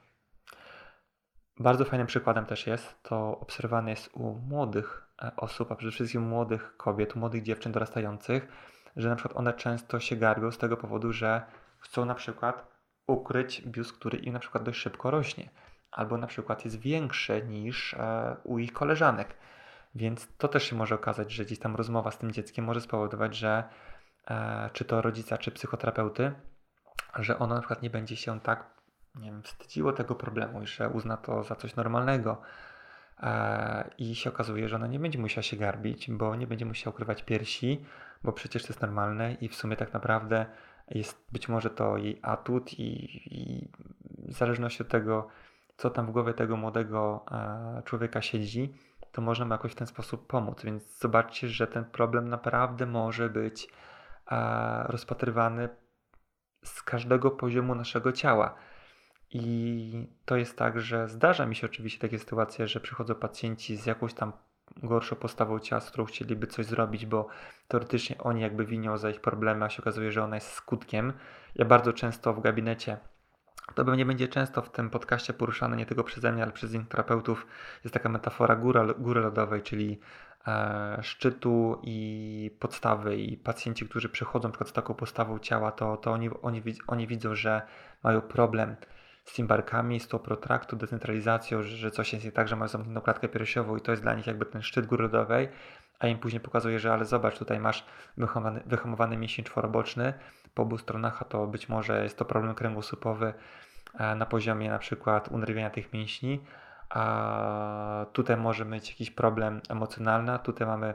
A: Bardzo fajnym przykładem też jest, to obserwowane jest u młodych e, osób, a przede wszystkim młodych kobiet, młodych dziewczyn dorastających, że na przykład one często się garbią z tego powodu, że chcą na przykład ukryć biust, który im na przykład dość szybko rośnie albo na przykład jest większe niż e, u ich koleżanek. Więc to też się może okazać, że gdzieś tam rozmowa z tym dzieckiem może spowodować, że e, czy to rodzica, czy psychoterapeuty, że ono na przykład nie będzie się tak nie wiem, wstydziło tego problemu i że uzna to za coś normalnego. E, I się okazuje, że ona nie będzie musiała się garbić, bo nie będzie musiała ukrywać piersi, bo przecież to jest normalne i w sumie tak naprawdę jest być może to jej atut i, i w zależności od tego, co tam w głowie tego młodego e, człowieka siedzi, to możemy jakoś w ten sposób pomóc. Więc zobaczcie, że ten problem naprawdę może być e, rozpatrywany z każdego poziomu naszego ciała. I to jest tak, że zdarza mi się oczywiście takie sytuacje, że przychodzą pacjenci z jakąś tam gorszą postawą ciała, z którą chcieliby coś zrobić, bo teoretycznie oni jakby winią za ich problemy, a się okazuje, że ona jest skutkiem. Ja bardzo często w gabinecie to pewnie będzie często w tym podcaście poruszane nie tylko przeze mnie, ale przez innych terapeutów. Jest taka metafora góra, góry lodowej, czyli e, szczytu i podstawy i pacjenci, którzy przychodzą przykład z taką postawą ciała, to, to oni, oni, oni widzą, że mają problem z tym barkami, z tą protraktu, decentralizacją, że, że coś jest nie tak, że mają zamkniętą klatkę piersiową i to jest dla nich jakby ten szczyt góry lodowej, a im później pokazuje, że ale zobacz, tutaj masz wyhamowany, wyhamowany mięsień czworoboczny, po obu stronach, a to być może jest to problem kręgosłupowy e, na poziomie na przykład unerwienia tych mięśni, a tutaj może mieć jakiś problem emocjonalny, tutaj mamy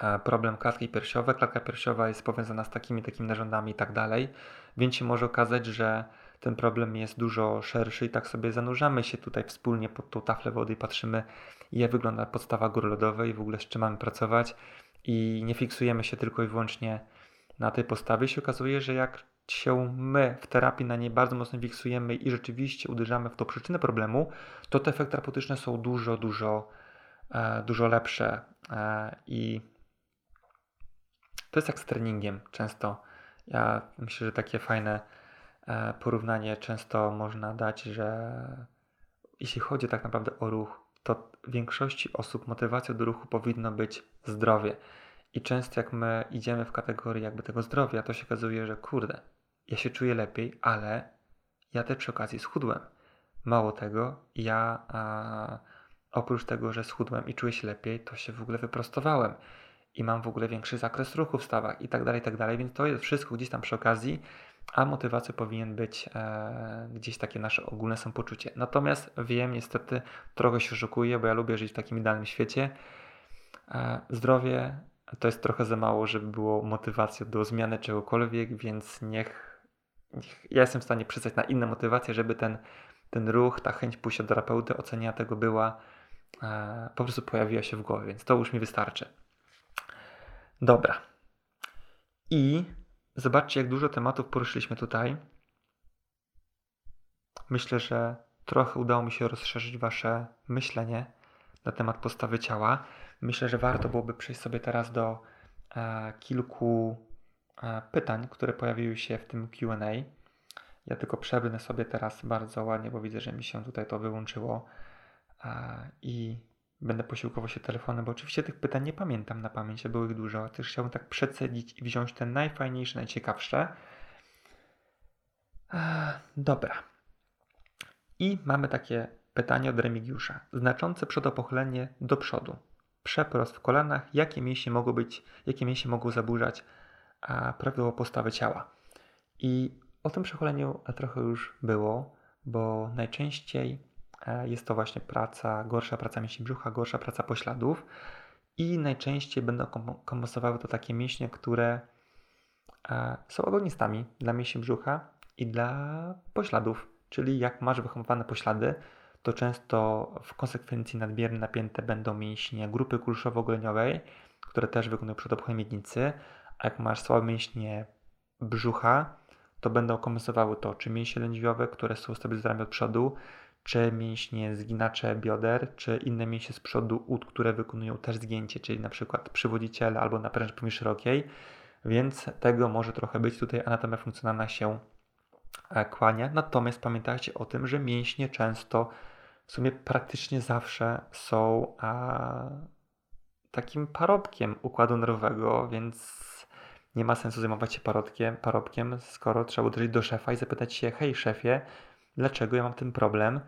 A: e, problem klatki piersiowej. Klatka piersiowa jest powiązana z takimi takimi narządami i tak dalej, więc się może okazać, że ten problem jest dużo szerszy i tak sobie zanurzamy się tutaj wspólnie pod tą taflę wody i patrzymy, jak wygląda podstawa góry lodowej w ogóle z czym mamy pracować i nie fiksujemy się tylko i wyłącznie na tej postawie, się okazuje, że jak się my w terapii na niej bardzo mocno fiksujemy i rzeczywiście uderzamy w tą przyczynę problemu, to te efekty terapeutyczne są dużo, dużo, e, dużo lepsze. E, I to jest jak z treningiem często. Ja myślę, że takie fajne e, porównanie często można dać, że jeśli chodzi tak naprawdę o ruch, to większości osób motywacją do ruchu powinno być zdrowie. I często jak my idziemy w kategorii jakby tego zdrowia, to się okazuje, że kurde, ja się czuję lepiej, ale ja też przy okazji schudłem. Mało tego, ja a, oprócz tego, że schudłem i czuję się lepiej, to się w ogóle wyprostowałem i mam w ogóle większy zakres ruchu w stawach i tak dalej, i tak dalej, więc to jest wszystko gdzieś tam przy okazji, a motywacją powinien być e, gdzieś takie nasze ogólne samopoczucie. Natomiast wiem, niestety trochę się oszukuję, bo ja lubię żyć w takim idealnym świecie. E, zdrowie to jest trochę za mało, żeby było motywacją do zmiany czegokolwiek, więc niech, niech ja jestem w stanie przystać na inne motywacje, żeby ten, ten ruch, ta chęć pójścia do terapeuty, ocenia tego była, e, po prostu pojawiła się w głowie, więc to już mi wystarczy. Dobra. I zobaczcie, jak dużo tematów poruszyliśmy tutaj. Myślę, że trochę udało mi się rozszerzyć Wasze myślenie na temat postawy ciała. Myślę, że warto byłoby przejść sobie teraz do e, kilku e, pytań, które pojawiły się w tym QA. Ja tylko przebrnę sobie teraz bardzo ładnie, bo widzę, że mi się tutaj to wyłączyło e, i będę posiłkował się telefonem, bo oczywiście tych pytań nie pamiętam na pamięć, było ich dużo. Też chciałbym tak przecedzić i wziąć te najfajniejsze, najciekawsze. Dobra. I mamy takie pytanie od Remigiusza. Znaczące przodopochylenie do przodu. Przeprost w kolanach. Jakie mięśnie mogą być, jakie mięśnie mogą zaburzać a, prawidłową postawę ciała? I o tym przechyleniu trochę już było, bo najczęściej E, jest to właśnie praca, gorsza praca mięśni brzucha, gorsza praca pośladów i najczęściej będą kompensowały to takie mięśnie, które e, są agonistami dla mięśni brzucha i dla pośladów. Czyli jak masz wyhamowane poślady, to często w konsekwencji nadmiernie napięte będą mięśnie grupy kulszowo-goleniowej, które też wykonują przedopchłe miednicy, a jak masz słabe mięśnie brzucha, to będą kompensowały to czy mięśnie lędźwiowe, które są stabilizatorami od przodu, czy mięśnie zginacze bioder, czy inne mięśnie z przodu ud, które wykonują też zgięcie, czyli na przykład przywodziciele albo napręż pomi szerokiej, więc tego może trochę być. Tutaj anatomia funkcjonalna się e, kłania. Natomiast pamiętajcie o tym, że mięśnie często, w sumie praktycznie zawsze są a, takim parobkiem układu nerwowego, więc nie ma sensu zajmować się parobkiem, parobkiem skoro trzeba uderzyć do szefa i zapytać się, hej szefie, dlaczego ja mam ten problem?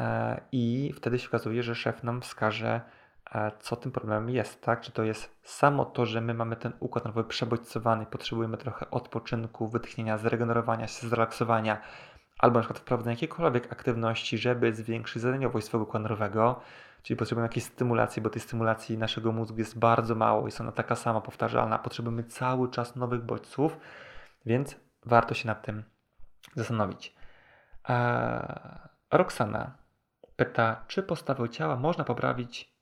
A: E, I wtedy się okazuje, że szef nam wskaże, e, co tym problemem jest, tak? Czy to jest samo to, że my mamy ten układ nerwowy przebodźcowany, potrzebujemy trochę odpoczynku, wytchnienia, zregenerowania się, zrelaksowania, albo na przykład wprowadzenia jakiejkolwiek aktywności, żeby zwiększyć zadaniowość swojego układu nerwowego, czyli potrzebujemy jakiejś stymulacji, bo tej stymulacji naszego mózgu jest bardzo mało, jest ona taka sama, powtarzalna, potrzebujemy cały czas nowych bodźców, więc warto się nad tym zastanowić. Eee, Roxana pyta, czy postawę ciała można poprawić,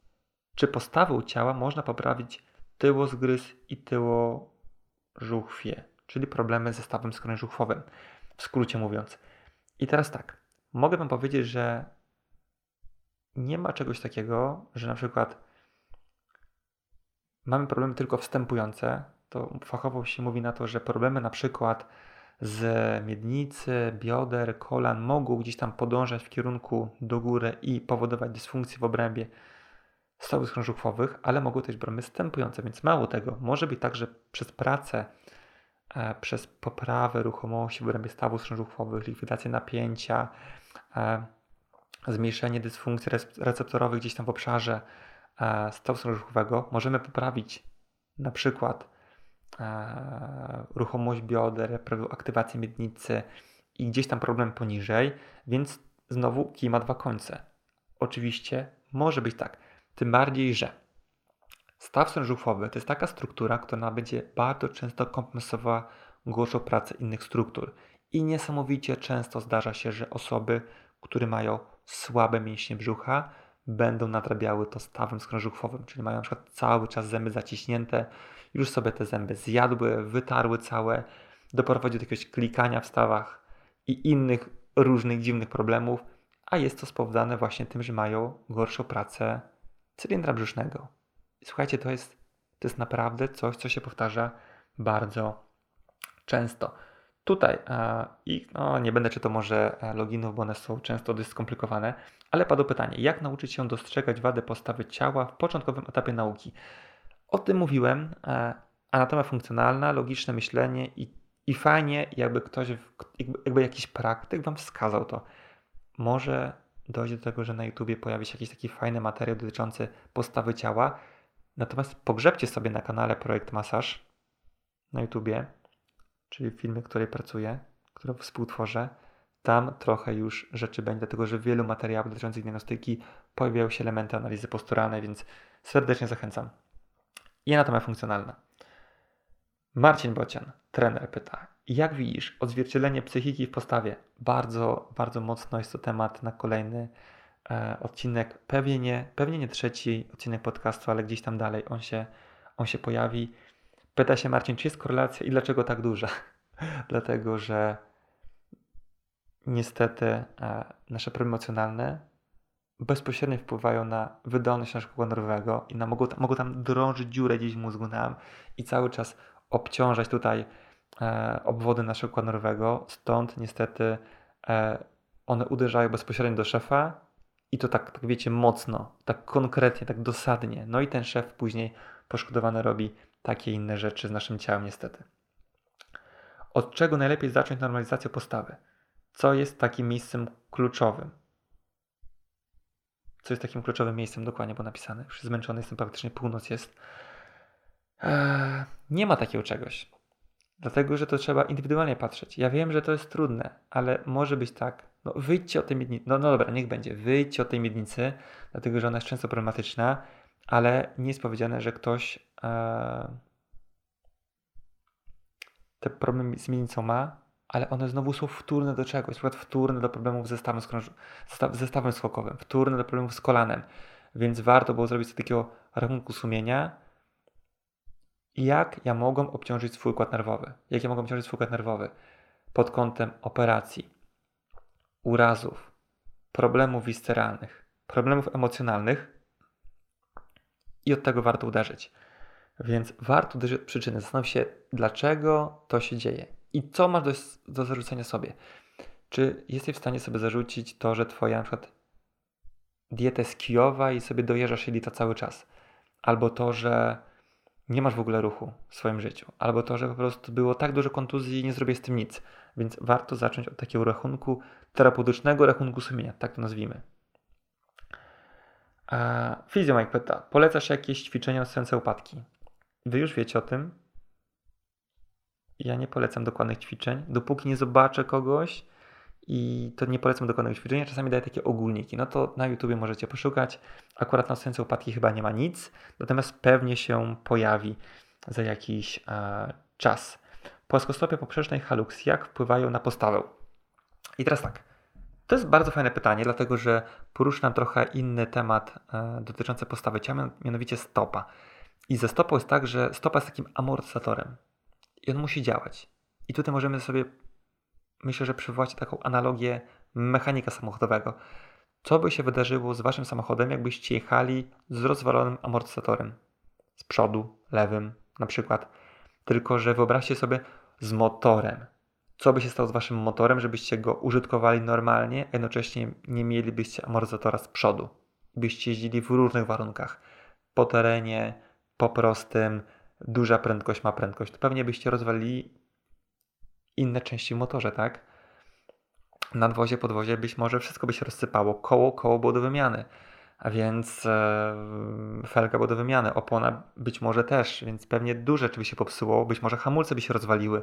A: czy postawę ciała można poprawić tyłozgryz i tyłożuchwie, czyli problemy ze stawem skroniżuchwowym, w skrócie mówiąc. I teraz tak, mogę Wam powiedzieć, że nie ma czegoś takiego, że na przykład mamy problemy tylko wstępujące, to fachowo się mówi na to, że problemy na przykład z miednicy, bioder, kolan mogą gdzieś tam podążać w kierunku do góry i powodować dysfunkcję w obrębie stawów skrążuchwowych, ale mogą też być problemy stępujące, więc mało tego. Może być tak, że przez pracę, przez poprawę ruchomości w obrębie stawów skrążuchwowych, likwidację napięcia, e, zmniejszenie dysfunkcji receptorowych gdzieś tam w obszarze e, stawu skrążuchowego, możemy poprawić na przykład E, ruchomość bioder, aktywację miednicy i gdzieś tam problem poniżej, więc znowu kij ma dwa końce. Oczywiście może być tak, tym bardziej, że staw sężuchowy to jest taka struktura, która będzie bardzo często kompensowała gorszą pracę innych struktur. I niesamowicie często zdarza się, że osoby, które mają słabe mięśnie brzucha, będą nadrabiały to stawem skrążuchwowym, czyli mają na przykład cały czas zęby zaciśnięte, już sobie te zęby zjadły, wytarły całe, doprowadzi do jakiegoś klikania w stawach i innych różnych dziwnych problemów, a jest to spowodowane właśnie tym, że mają gorszą pracę cylindra brzusznego. Słuchajcie, to jest, to jest naprawdę coś, co się powtarza bardzo często. Tutaj, e, i no, nie będę czytał może e, loginów, bo one są często dość skomplikowane, ale padło pytanie, jak nauczyć się dostrzegać wady postawy ciała w początkowym etapie nauki? O tym mówiłem. E, anatomia funkcjonalna, logiczne myślenie i, i fajnie, jakby ktoś, jakby, jakby jakiś praktyk Wam wskazał to. może dojdzie do tego, że na YouTubie pojawi się jakiś taki fajny materiał dotyczący postawy ciała. Natomiast pogrzebcie sobie na kanale Projekt Masaż na YouTubie, czyli w filmie, w której pracuję, który współtworzę. Tam trochę już rzeczy będzie, dlatego że w wielu materiałach dotyczących diagnostyki pojawiają się elementy analizy posturalnej, więc serdecznie zachęcam. I anatomia funkcjonalna. Marcin Bocian, trener, pyta, jak widzisz odzwierciedlenie psychiki w postawie? Bardzo, bardzo mocno jest to temat na kolejny odcinek. Pewnie nie, pewnie nie trzeci odcinek podcastu, ale gdzieś tam dalej on się, on się pojawi. Pyta się Marcin, czy jest korelacja i dlaczego tak duża? Dlatego, że niestety e, nasze problemy emocjonalne bezpośrednio wpływają na wydolność naszego nerwowego i na, mogą, mogą tam drążyć dziurę gdzieś w mózgu nam i cały czas obciążać tutaj e, obwody naszego nerwowego. Stąd niestety e, one uderzają bezpośrednio do szefa i to tak, tak wiecie, mocno, tak konkretnie, tak dosadnie. No i ten szef później poszkodowany robi takie inne rzeczy z naszym ciałem niestety. Od czego najlepiej zacząć normalizację postawy? Co jest takim miejscem kluczowym? Co jest takim kluczowym miejscem? Dokładnie było napisane. Już zmęczony jestem, praktycznie północ jest. Eee, nie ma takiego czegoś. Dlatego, że to trzeba indywidualnie patrzeć. Ja wiem, że to jest trudne, ale może być tak. No wyjdźcie o tej miednicy. No, no dobra, niech będzie. Wyjdźcie o tej miednicy, dlatego że ona jest często problematyczna, ale nie jest powiedziane, że ktoś e, te problemy z miednicą ma, ale one znowu są wtórne do czegoś. Na przykład wtórne do problemów ze stawem, zestawem skokowym, wtórne do problemów z kolanem. Więc warto było zrobić sobie takiego rachunku sumienia, jak ja mogłem obciążyć swój układ nerwowy. Jak ja mogłem obciążyć swój układ nerwowy pod kątem operacji, urazów, problemów visceralnych, problemów emocjonalnych i od tego warto uderzyć. Więc warto uderzyć od przyczyny, zastanowić się, dlaczego to się dzieje i co masz do, do zarzucenia sobie. Czy jesteś w stanie sobie zarzucić to, że twoja na przykład dieta jest kijowa i sobie dojeżdżasz jelita cały czas, albo to, że nie masz w ogóle ruchu w swoim życiu, albo to, że po prostu było tak dużo kontuzji i nie zrobię z tym nic. Więc warto zacząć od takiego rachunku terapeutycznego, rachunku sumienia, tak to nazwijmy. Fizjo Mike pyta, polecasz jakieś ćwiczenia na upadki? Wy już wiecie o tym. Ja nie polecam dokładnych ćwiczeń, dopóki nie zobaczę kogoś, i to nie polecam dokładnego ćwiczenia, czasami daję takie ogólniki. No to na YouTubie możecie poszukać. Akurat na oscylacji upadki chyba nie ma nic, natomiast pewnie się pojawi za jakiś czas. Płaskostopie poprzecznej halux, jak wpływają na postawę? I teraz tak. To jest bardzo fajne pytanie, dlatego że poruszam trochę inny temat e, dotyczący postawy ciała, mianowicie stopa. I ze stopą jest tak, że stopa jest takim amortyzatorem i on musi działać. I tutaj możemy sobie myślę, że przywołacie taką analogię mechanika samochodowego. Co by się wydarzyło z waszym samochodem, jakbyście jechali z rozwalonym amortyzatorem? Z przodu, lewym na przykład. Tylko, że wyobraźcie sobie z motorem. Co by się stało z waszym motorem, żebyście go użytkowali normalnie, a jednocześnie nie mielibyście amortyzatora z przodu? Byście jeździli w różnych warunkach. Po terenie, po prostym, duża prędkość ma prędkość. To pewnie byście rozwalili inne części w motorze, tak? Nadwozie, podwozie być może wszystko by się rozsypało, koło, koło było do wymiany, a więc e, felga było do wymiany, opona być może też, więc pewnie duże rzeczy by się popsuło, być może hamulce by się rozwaliły.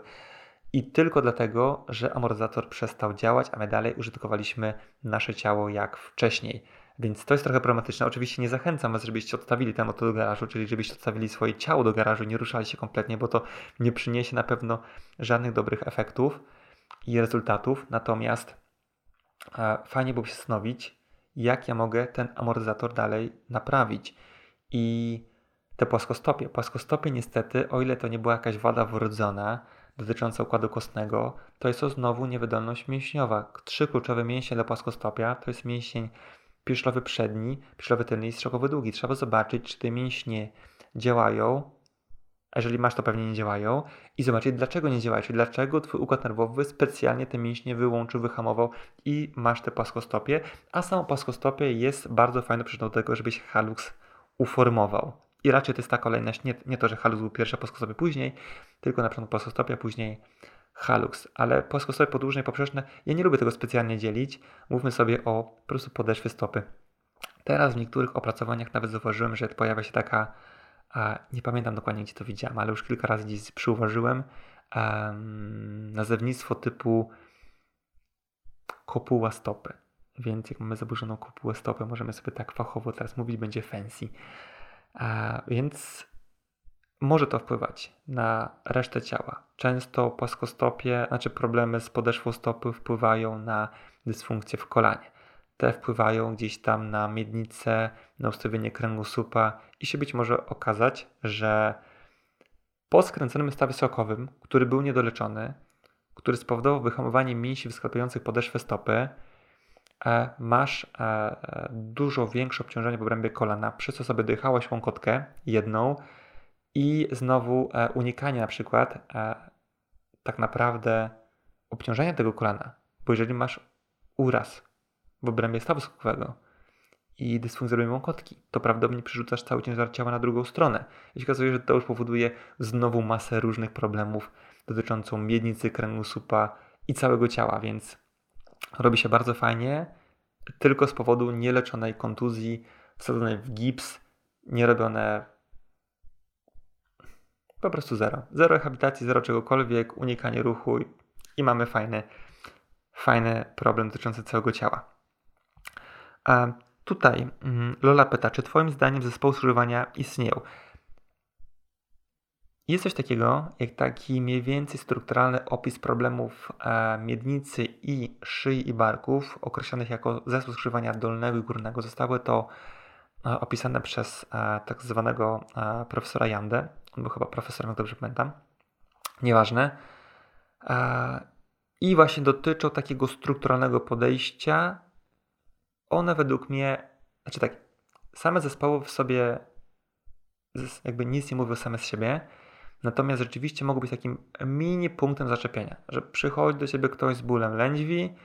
A: I tylko dlatego, że amortyzator przestał działać, a my dalej użytkowaliśmy nasze ciało jak wcześniej. Więc to jest trochę problematyczne. Oczywiście nie zachęcam Was, żebyście odstawili ten oto do garażu, czyli żebyście odstawili swoje ciało do garażu nie ruszali się kompletnie, bo to nie przyniesie na pewno żadnych dobrych efektów i rezultatów. Natomiast e, fajnie byłoby się zastanowić, jak ja mogę ten amortyzator dalej naprawić. I te płaskostopie. Płaskostopie niestety, o ile to nie była jakaś wada wrodzona dotycząca układu kostnego, to jest to znowu niewydolność mięśniowa. Trzy kluczowe mięśnie dla płaskostopia to jest mięsień pierślowy przedni, pierślowy tylny i strzakowy długi. Trzeba zobaczyć, czy te mięśnie działają, jeżeli masz, to pewnie nie działają i zobaczyć, dlaczego nie działają, czyli dlaczego twój układ nerwowy specjalnie te mięśnie wyłączył, wyhamował i masz te płaskostopie, a samo płaskostopie jest bardzo fajną przyczyną do tego, żebyś halux uformował. I raczej to jest ta kolejność, nie, nie to, że halux był pierwszy, a płaskostopie później, tylko na przykład płaskostopia, później halux, ale płaskostopie podłużne i poprzeczne, ja nie lubię tego specjalnie dzielić. Mówmy sobie o po prostu podeszwy stopy. Teraz w niektórych opracowaniach nawet zauważyłem, że pojawia się taka, nie pamiętam dokładnie gdzie to widziałem, ale już kilka razy gdzieś przyuważyłem, nazewnictwo typu kopuła stopy. Więc jak mamy zaburzoną kopułę stopy, możemy sobie tak fachowo teraz mówić, będzie fancy. A, więc może to wpływać na resztę ciała. Często płaskostopie, znaczy problemy z podeszwą stopy wpływają na dysfunkcję w kolanie. Te wpływają gdzieś tam na miednicę, na ustawienie kręgosłupa i się być może okazać, że po skręconym stawie skokowym, który był niedoleczony, który spowodował wyhamowanie mięśni wsklepiających podeszwę stopy, e, masz e, e, dużo większe obciążenie w obrębie kolana, przez co sobie dojechałeś łąkotkę jedną i znowu unikanie na przykład tak naprawdę obciążenia tego kolana, bo jeżeli masz uraz w obrębie stawu skokowego i dysfunkcję robią łąkotki, to prawdopodobnie przerzucasz cały ciężar ciała na drugą stronę. I się okazuje, że to już powoduje znowu masę różnych problemów dotyczącą miednicy, kręgosłupa i całego ciała, więc robi się bardzo fajnie, tylko z powodu nieleczonej kontuzji, wsadzonej w gips, nie robione po prostu zero. Zero rehabilitacji, zero czegokolwiek, unikanie ruchu i mamy fajny, fajny problem dotyczący całego ciała. A tutaj mm, Lola pyta, czy Twoim zdaniem zespoły skrzyżowania istnieją? Jest coś takiego, jak taki mniej więcej strukturalny opis problemów e, miednicy i szyi i barków, określonych jako zespół skrzyżowania dolnego i górnego. Zostały to e, opisane przez e, tak zwanego e, profesora Jandę. On był chyba profesorem, jak dobrze pamiętam. Nieważne. E, I właśnie dotyczą takiego strukturalnego podejścia. One według mnie, znaczy tak, same zespoły w sobie jakby nic nie mówią same z siebie, Natomiast rzeczywiście mogą być takim mini punktem zaczepienia, że przychodzi do ciebie ktoś z bólem lędźwi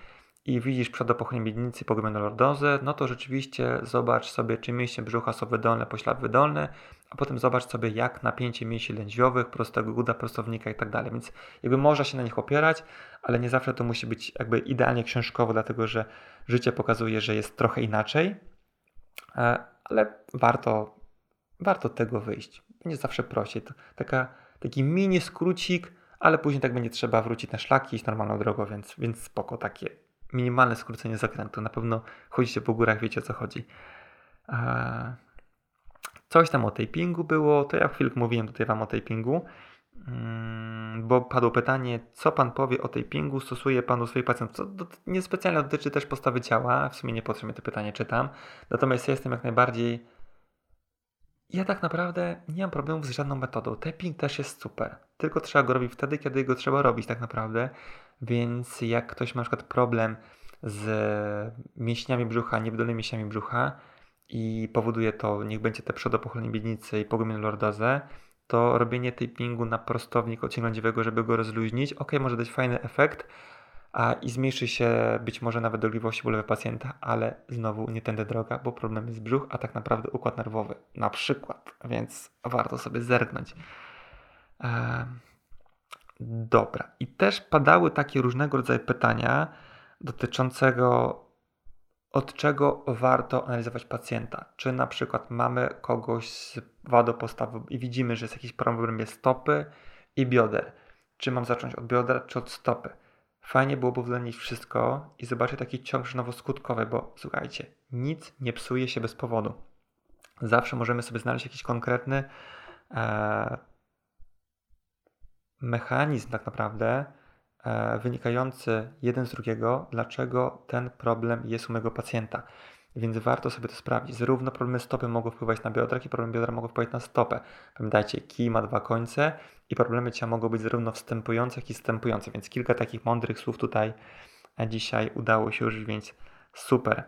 A: i widzisz przedopochnie miednicy pogłębioną lordozę, no to rzeczywiście zobacz sobie, czy mięśnie brzucha są wydolne, poślad wydolny, a potem zobacz sobie, jak napięcie mięśni lędźwiowych, prostego uda, prostownika i tak dalej. Więc jakby można się na nich opierać, ale nie zawsze to musi być jakby idealnie książkowo, dlatego że życie pokazuje, że jest trochę inaczej, e, ale warto, warto tego wyjść. Nie zawsze prosi. To taka taki mini skrócik, ale później tak będzie trzeba wrócić na szlaki, iść normalną drogą, więc, więc spoko, takie minimalne skrócenie zakrętu. Na pewno chodzicie po górach, wiecie o co chodzi. Eee, coś tam o tapingu było, to ja chwilkę mówiłem tutaj Wam o tapingu, mm, bo padło pytanie, co Pan powie o tapingu, stosuje Pan u swoich pacjentów, co niespecjalnie dotyczy też postawy ciała, w sumie nie potrzebnie to pytanie czytam, natomiast ja jestem jak najbardziej ja tak naprawdę nie mam problemów z żadną metodą. Tapping też jest super. Tylko trzeba go robić wtedy, kiedy go trzeba robić tak naprawdę. Więc jak ktoś ma na przykład problem z mięśniami brzucha, niewydolnymi mięśniami brzucha i powoduje to, niech będzie te przodopochylenie miednicy i pogłębioną lordozę, to robienie tapingu na prostownik ociąględziwego, żeby go rozluźnić, ok, może dać fajny efekt, a i zmniejszy się być może nawet dolegliwości bólowe pacjenta, ale znowu nie tędy droga, bo problem jest brzuch, a tak naprawdę układ nerwowy na przykład, więc warto sobie zerknąć. Dobra. I też padały takie różnego rodzaju pytania dotyczącego od czego warto analizować pacjenta. Czy na przykład mamy kogoś z wadą postawy i widzimy, że jest jakiś problem stopy i bioder. Czy mam zacząć od biodra, czy od stopy? Fajnie byłoby uwzględnić wszystko i zobaczyć taki ciąg żynowo-skutkowy, bo słuchajcie, nic nie psuje się bez powodu. Zawsze możemy sobie znaleźć jakiś konkretny e, mechanizm tak naprawdę wynikający jeden z drugiego, dlaczego ten problem jest u mojego pacjenta. Więc warto sobie to sprawdzić. Zarówno problemy stopy mogą wpływać na biodra, jak i problemy biodra mogą wpływać na stopę. Pamiętajcie, kij ma dwa końce i problemy ciała mogą być zarówno wstępujące, jak i wstępujące. Więc kilka takich mądrych słów tutaj dzisiaj udało się użyć, więc super.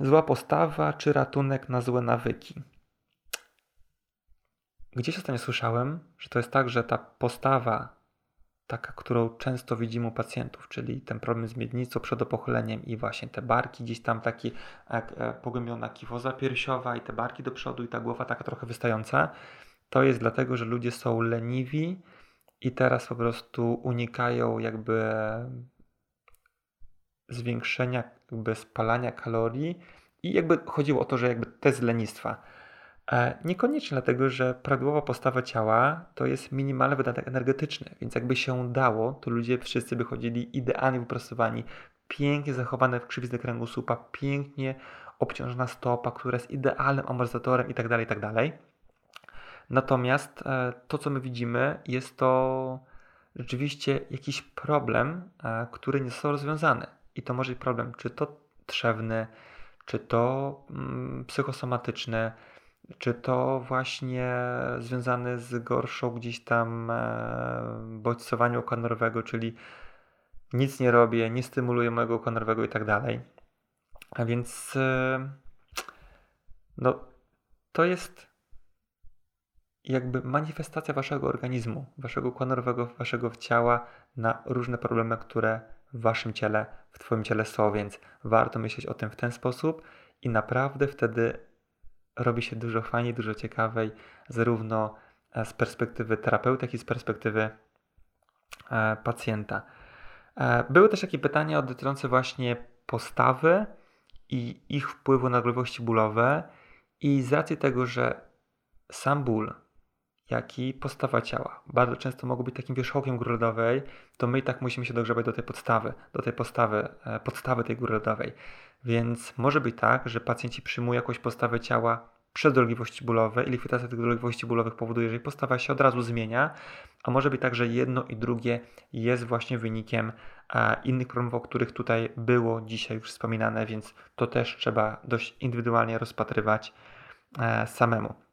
A: Zła postawa czy ratunek na złe nawyki? Gdzieś ostatnio słyszałem, że to jest tak, że ta postawa taka, którą często widzimy u pacjentów, czyli ten problem z miednicą, przedopochyleniem i właśnie te barki gdzieś tam takie jak e, pogłębiona kiwoza piersiowa i te barki do przodu i ta głowa taka trochę wystająca, to jest dlatego, że ludzie są leniwi i teraz po prostu unikają jakby zwiększenia jakby spalania kalorii i jakby chodziło o to, że jakby test lenistwa. E, niekoniecznie dlatego, że prawidłowa postawa ciała to jest minimalny wydatek energetyczny, więc jakby się dało, to ludzie wszyscy by chodzili idealnie wyprostowani, pięknie zachowane w krzywizny kręgosłupa, pięknie obciążona stopa, która jest idealnym amortyzatorem itd., tak itd. Tak Natomiast e, to, co my widzimy, jest to rzeczywiście jakiś problem, e, który nie został rozwiązany. I to może być problem, czy to trzewny, czy to mm, psychosomatyczny, czy to właśnie związany z gorszą gdzieś tam e, bodźcowaniem oka nerwowego, czyli nic nie robię, nie stymuluję mojego oka nerwowego i tak dalej. A więc e, no, to jest jakby manifestacja waszego organizmu, waszego układu nerwowego, waszego ciała na różne problemy, które w waszym ciele, w twoim ciele są, więc warto myśleć o tym w ten sposób i naprawdę wtedy robi się dużo fajniej, dużo ciekawej, zarówno e, z perspektywy terapeuty, jak i z perspektywy e, pacjenta. E, były też takie pytania dotyczące właśnie postawy i ich wpływu na dolegliwości bólowe i z racji tego, że sam ból jak i postawa ciała. Bardzo często mogą być takim wierzchołkiem góry lodowej, to my i tak musimy się dogrzebać do tej podstawy, do tej postawy, e, podstawy tej góry lodowej. Więc może być tak, że pacjenci przyjmują jakąś postawę ciała przed dolegliwości bólowe i likwidacja tych dolegliwości bólowych powoduje, że jej postawa się od razu zmienia, a może być tak, że jedno i drugie jest właśnie wynikiem e, innych problemów, o których tutaj było dzisiaj już wspominane, więc to też trzeba dość indywidualnie rozpatrywać e, samemu.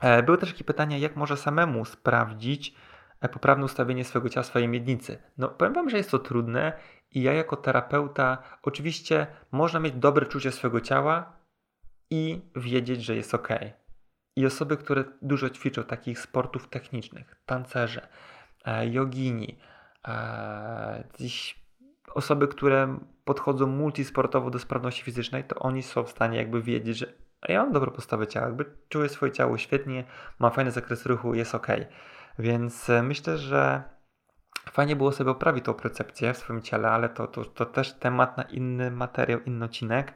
A: E, były też takie pytania, jak może samemu sprawdzić e, poprawne ustawienie swojego ciała, swojej miednicy. No powiem Wam, że jest to trudne i ja jako terapeuta oczywiście można mieć dobre czucie swojego ciała i wiedzieć, że jest ok. I osoby, które dużo ćwiczą takich sportów technicznych, tancerze, e, jogini, osoby, które podchodzą multisportowo do sprawności fizycznej, to oni są w stanie jakby wiedzieć, że a ja mam dobrą postawę ciała, jakby czuję swoje ciało świetnie, mam fajny zakres ruchu, jest ok. Więc e, myślę, że fajnie było sobie poprawić tą percepcję w swoim ciele, ale to, to, to też temat na inny materiał, inny odcinek.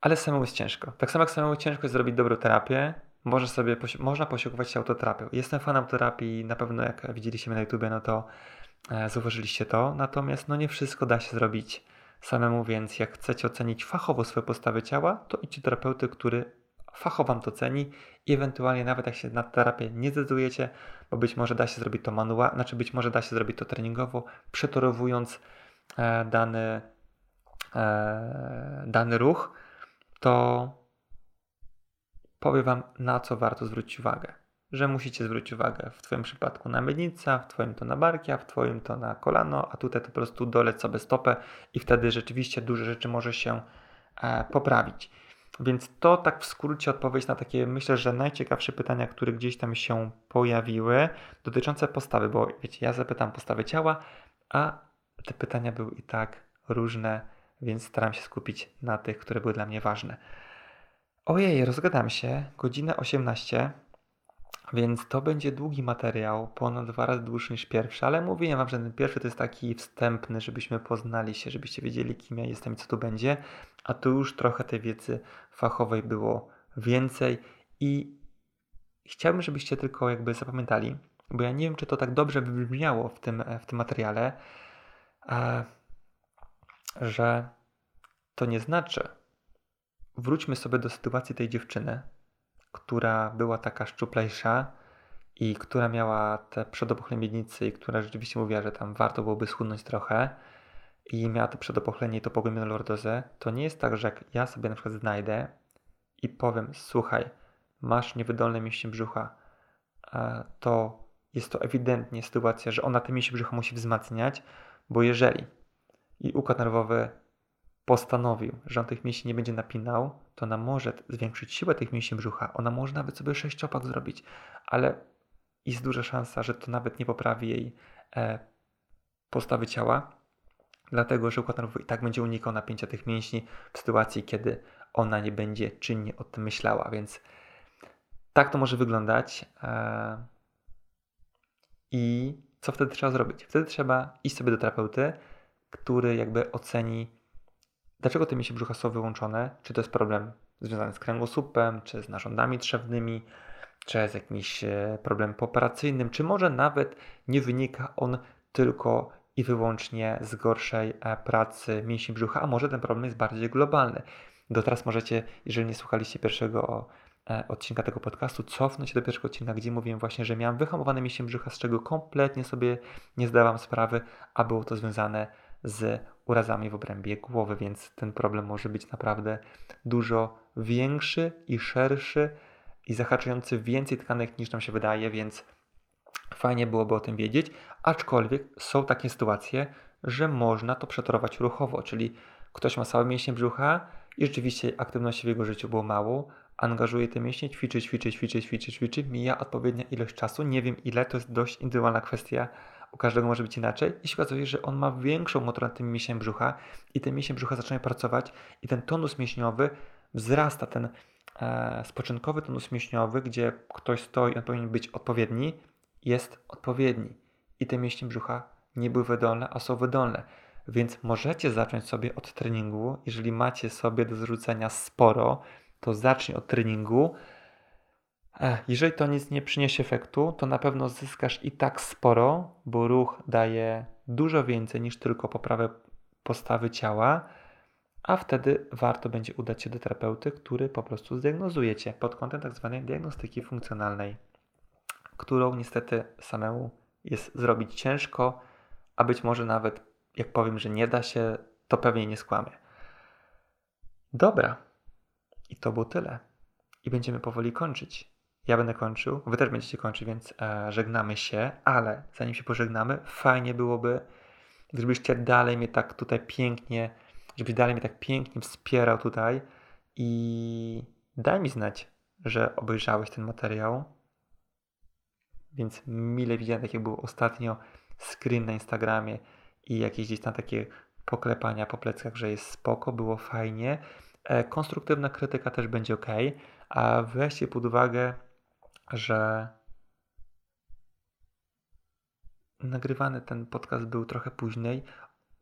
A: Ale samemu jest ciężko. Tak samo jak samemu ciężko jest zrobić dobrą terapię, może sobie, można posiłkować się autoterapią. Jestem fanem terapii, na pewno jak widzieliście mnie na YouTube, no to e, zauważyliście to. Natomiast no nie wszystko da się zrobić samemu, więc jak chcecie ocenić fachowo swoje postawy ciała, to idźcie do terapeuty, który fachowo wam to ceni i ewentualnie nawet jak się na terapię nie zdecydujecie, bo być może da się zrobić to manualnie, znaczy być może da się zrobić to treningowo, przetorowując e, dany, e, dany ruch, to powiem wam na co warto zwrócić uwagę że musicie zwrócić uwagę w Twoim przypadku na miednica, w Twoim to na barki, a w Twoim to na kolano, a tutaj to po prostu dolec sobie stopę i wtedy rzeczywiście duże rzeczy może się e, poprawić. Więc to tak w skrócie odpowiedź na takie, myślę, że najciekawsze pytania, które gdzieś tam się pojawiły dotyczące postawy, bo wiecie, ja zapytam postawy ciała, a te pytania były i tak różne, więc staram się skupić na tych, które były dla mnie ważne. Ojej, rozgadam się, godzina 18. Więc to będzie długi materiał, ponad dwa razy dłuższy niż pierwszy, ale mówiłem Wam, że ten pierwszy to jest taki wstępny, żebyśmy poznali się, żebyście wiedzieli, kim ja jestem i co tu będzie, a tu już trochę tej wiedzy fachowej było więcej i chciałbym, żebyście tylko jakby zapamiętali, bo ja nie wiem, czy to tak dobrze wybrzmiało w tym, w tym materiale, że to nie znaczy, wróćmy sobie do sytuacji tej dziewczyny, która była taka szczuplejsza i która miała te przedopochlenie miednicy i która rzeczywiście mówiła, że tam warto byłoby schudnąć trochę i miała to przedopochlenie i to pogłębioną lordozę, to nie jest tak, że jak ja sobie na przykład znajdę i powiem, słuchaj, masz niewydolne mięśnie brzucha, to jest to ewidentnie sytuacja, że ona te mięśnie brzucha musi wzmacniać, bo jeżeli i układ nerwowy postanowił, że on tych mięśni nie będzie napinał, to ona może zwiększyć siłę tych mięśni brzucha. Ona może nawet sobie sześciopak zrobić, ale jest duża szansa, że to nawet nie poprawi jej e, postawy ciała, dlatego że układ nerwowy i tak będzie unikał napięcia tych mięśni w sytuacji, kiedy ona nie będzie czynnie o tym myślała. Więc tak to może wyglądać. E, I co wtedy trzeba zrobić? Wtedy trzeba iść sobie do terapeuty, który jakby oceni, dlaczego te mięśnie brzucha są wyłączone, czy to jest problem związany z kręgosłupem, czy z narządami trzewnymi, czy z jakimś e, problemem pooperacyjnym, czy może nawet nie wynika on tylko i wyłącznie z gorszej e, pracy mięśni brzucha, a może ten problem jest bardziej globalny. Do teraz możecie, jeżeli nie słuchaliście pierwszego e, odcinka tego podcastu, cofnąć się do pierwszego odcinka, gdzie mówiłem właśnie, że miałem wyhamowane mięśnie brzucha, z czego kompletnie sobie nie zdawałem sprawy, a było to związane z urazami w obrębie głowy, więc ten problem może być naprawdę dużo większy i szerszy i zahaczający więcej tkanek niż nam się wydaje, więc fajnie byłoby o tym wiedzieć, aczkolwiek są takie sytuacje, że można to przetorować ruchowo, czyli ktoś ma słabe mięśnie brzucha i rzeczywiście aktywności w jego życiu było mało, angażuje te mięśnie, ćwiczy, ćwiczy, ćwiczy, ćwiczy, ćwiczy, mija odpowiednia ilość czasu, nie wiem ile, to jest dość indywidualna kwestia, u każdego może być inaczej i się okazuje, że on ma większą moc nad tym mięsiem brzucha i te mięśnie brzucha zaczynają pracować i ten tonus mięśniowy wzrasta, ten e, spoczynkowy tonus mięśniowy, gdzie ktoś stoi, on powinien być odpowiedni, jest odpowiedni i te mięśnie brzucha nie były wydolne, a są wydolne. Więc możecie zacząć sobie od treningu. Jeżeli macie sobie do zrzucenia sporo, to zacznij od treningu. Jeżeli to nic nie przyniesie efektu, to na pewno zyskasz i tak sporo, bo ruch daje dużo więcej niż tylko poprawę postawy ciała, a wtedy warto będzie udać się do terapeuty, który po prostu zdiagnozuje cię pod kątem tak zwanej diagnostyki funkcjonalnej którą niestety samemu jest zrobić ciężko, a być może nawet jak powiem, że nie da się, to pewnie nie skłamię. Dobra. I to było tyle. I będziemy powoli kończyć. Ja będę kończył, wy też będziecie kończyć, więc e, żegnamy się, ale zanim się pożegnamy, fajnie byłoby, gdybyście dalej mnie tak tutaj pięknie, żebyś dalej mnie tak pięknie wspierał tutaj. I daj mi znać, że obejrzałeś ten materiał, więc mile widziałem, tak jak był ostatnio screen na Instagramie i jakieś gdzieś tam takie poklepania po pleckach, że jest spoko, było fajnie. E, konstruktywna krytyka też będzie ok, a weźcie pod uwagę, że nagrywany ten podcast był trochę później.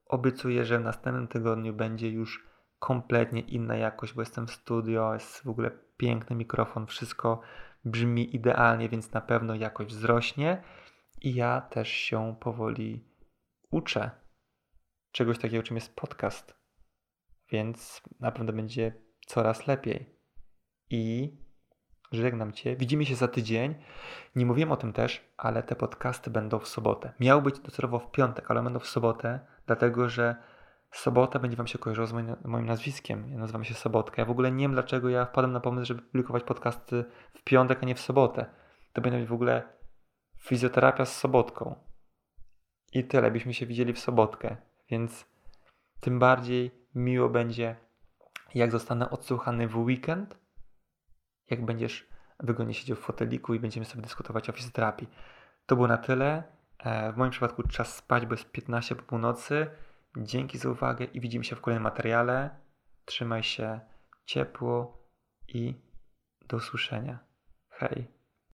A: Obiecuję, że w następnym tygodniu będzie już kompletnie inna jakość, bo jestem w studio, jest w ogóle piękny mikrofon, wszystko brzmi idealnie, więc na pewno jakość wzrośnie. I ja też się powoli uczę czegoś takiego, czym jest podcast. Więc na pewno będzie coraz lepiej. I żegnam Cię. Widzimy się za tydzień. Nie mówiłem o tym też, ale te podcasty będą w sobotę. Miały być docelowo w piątek, ale będą w sobotę, dlatego że Sobota będzie Wam się kojarzyła z moim, moim, nazwiskiem. Ja nazywam się Sobotka. Ja w ogóle nie wiem, dlaczego ja wpadłem na pomysł, żeby publikować podcasty w piątek, a nie w sobotę. To będzie w ogóle fizjoterapia z Sobotką. I tyle, byśmy się widzieli w Sobotkę. Więc tym bardziej miło będzie, jak zostanę odsłuchany w weekend, jak będziesz wygodnie siedział w foteliku i będziemy sobie dyskutować o fizjoterapii. To było na tyle. E, w moim przypadku czas spać, bo jest 15 po północy. Dzięki za uwagę i widzimy się w kolejnym materiale. Trzymaj się ciepło i do usłyszenia. Hej.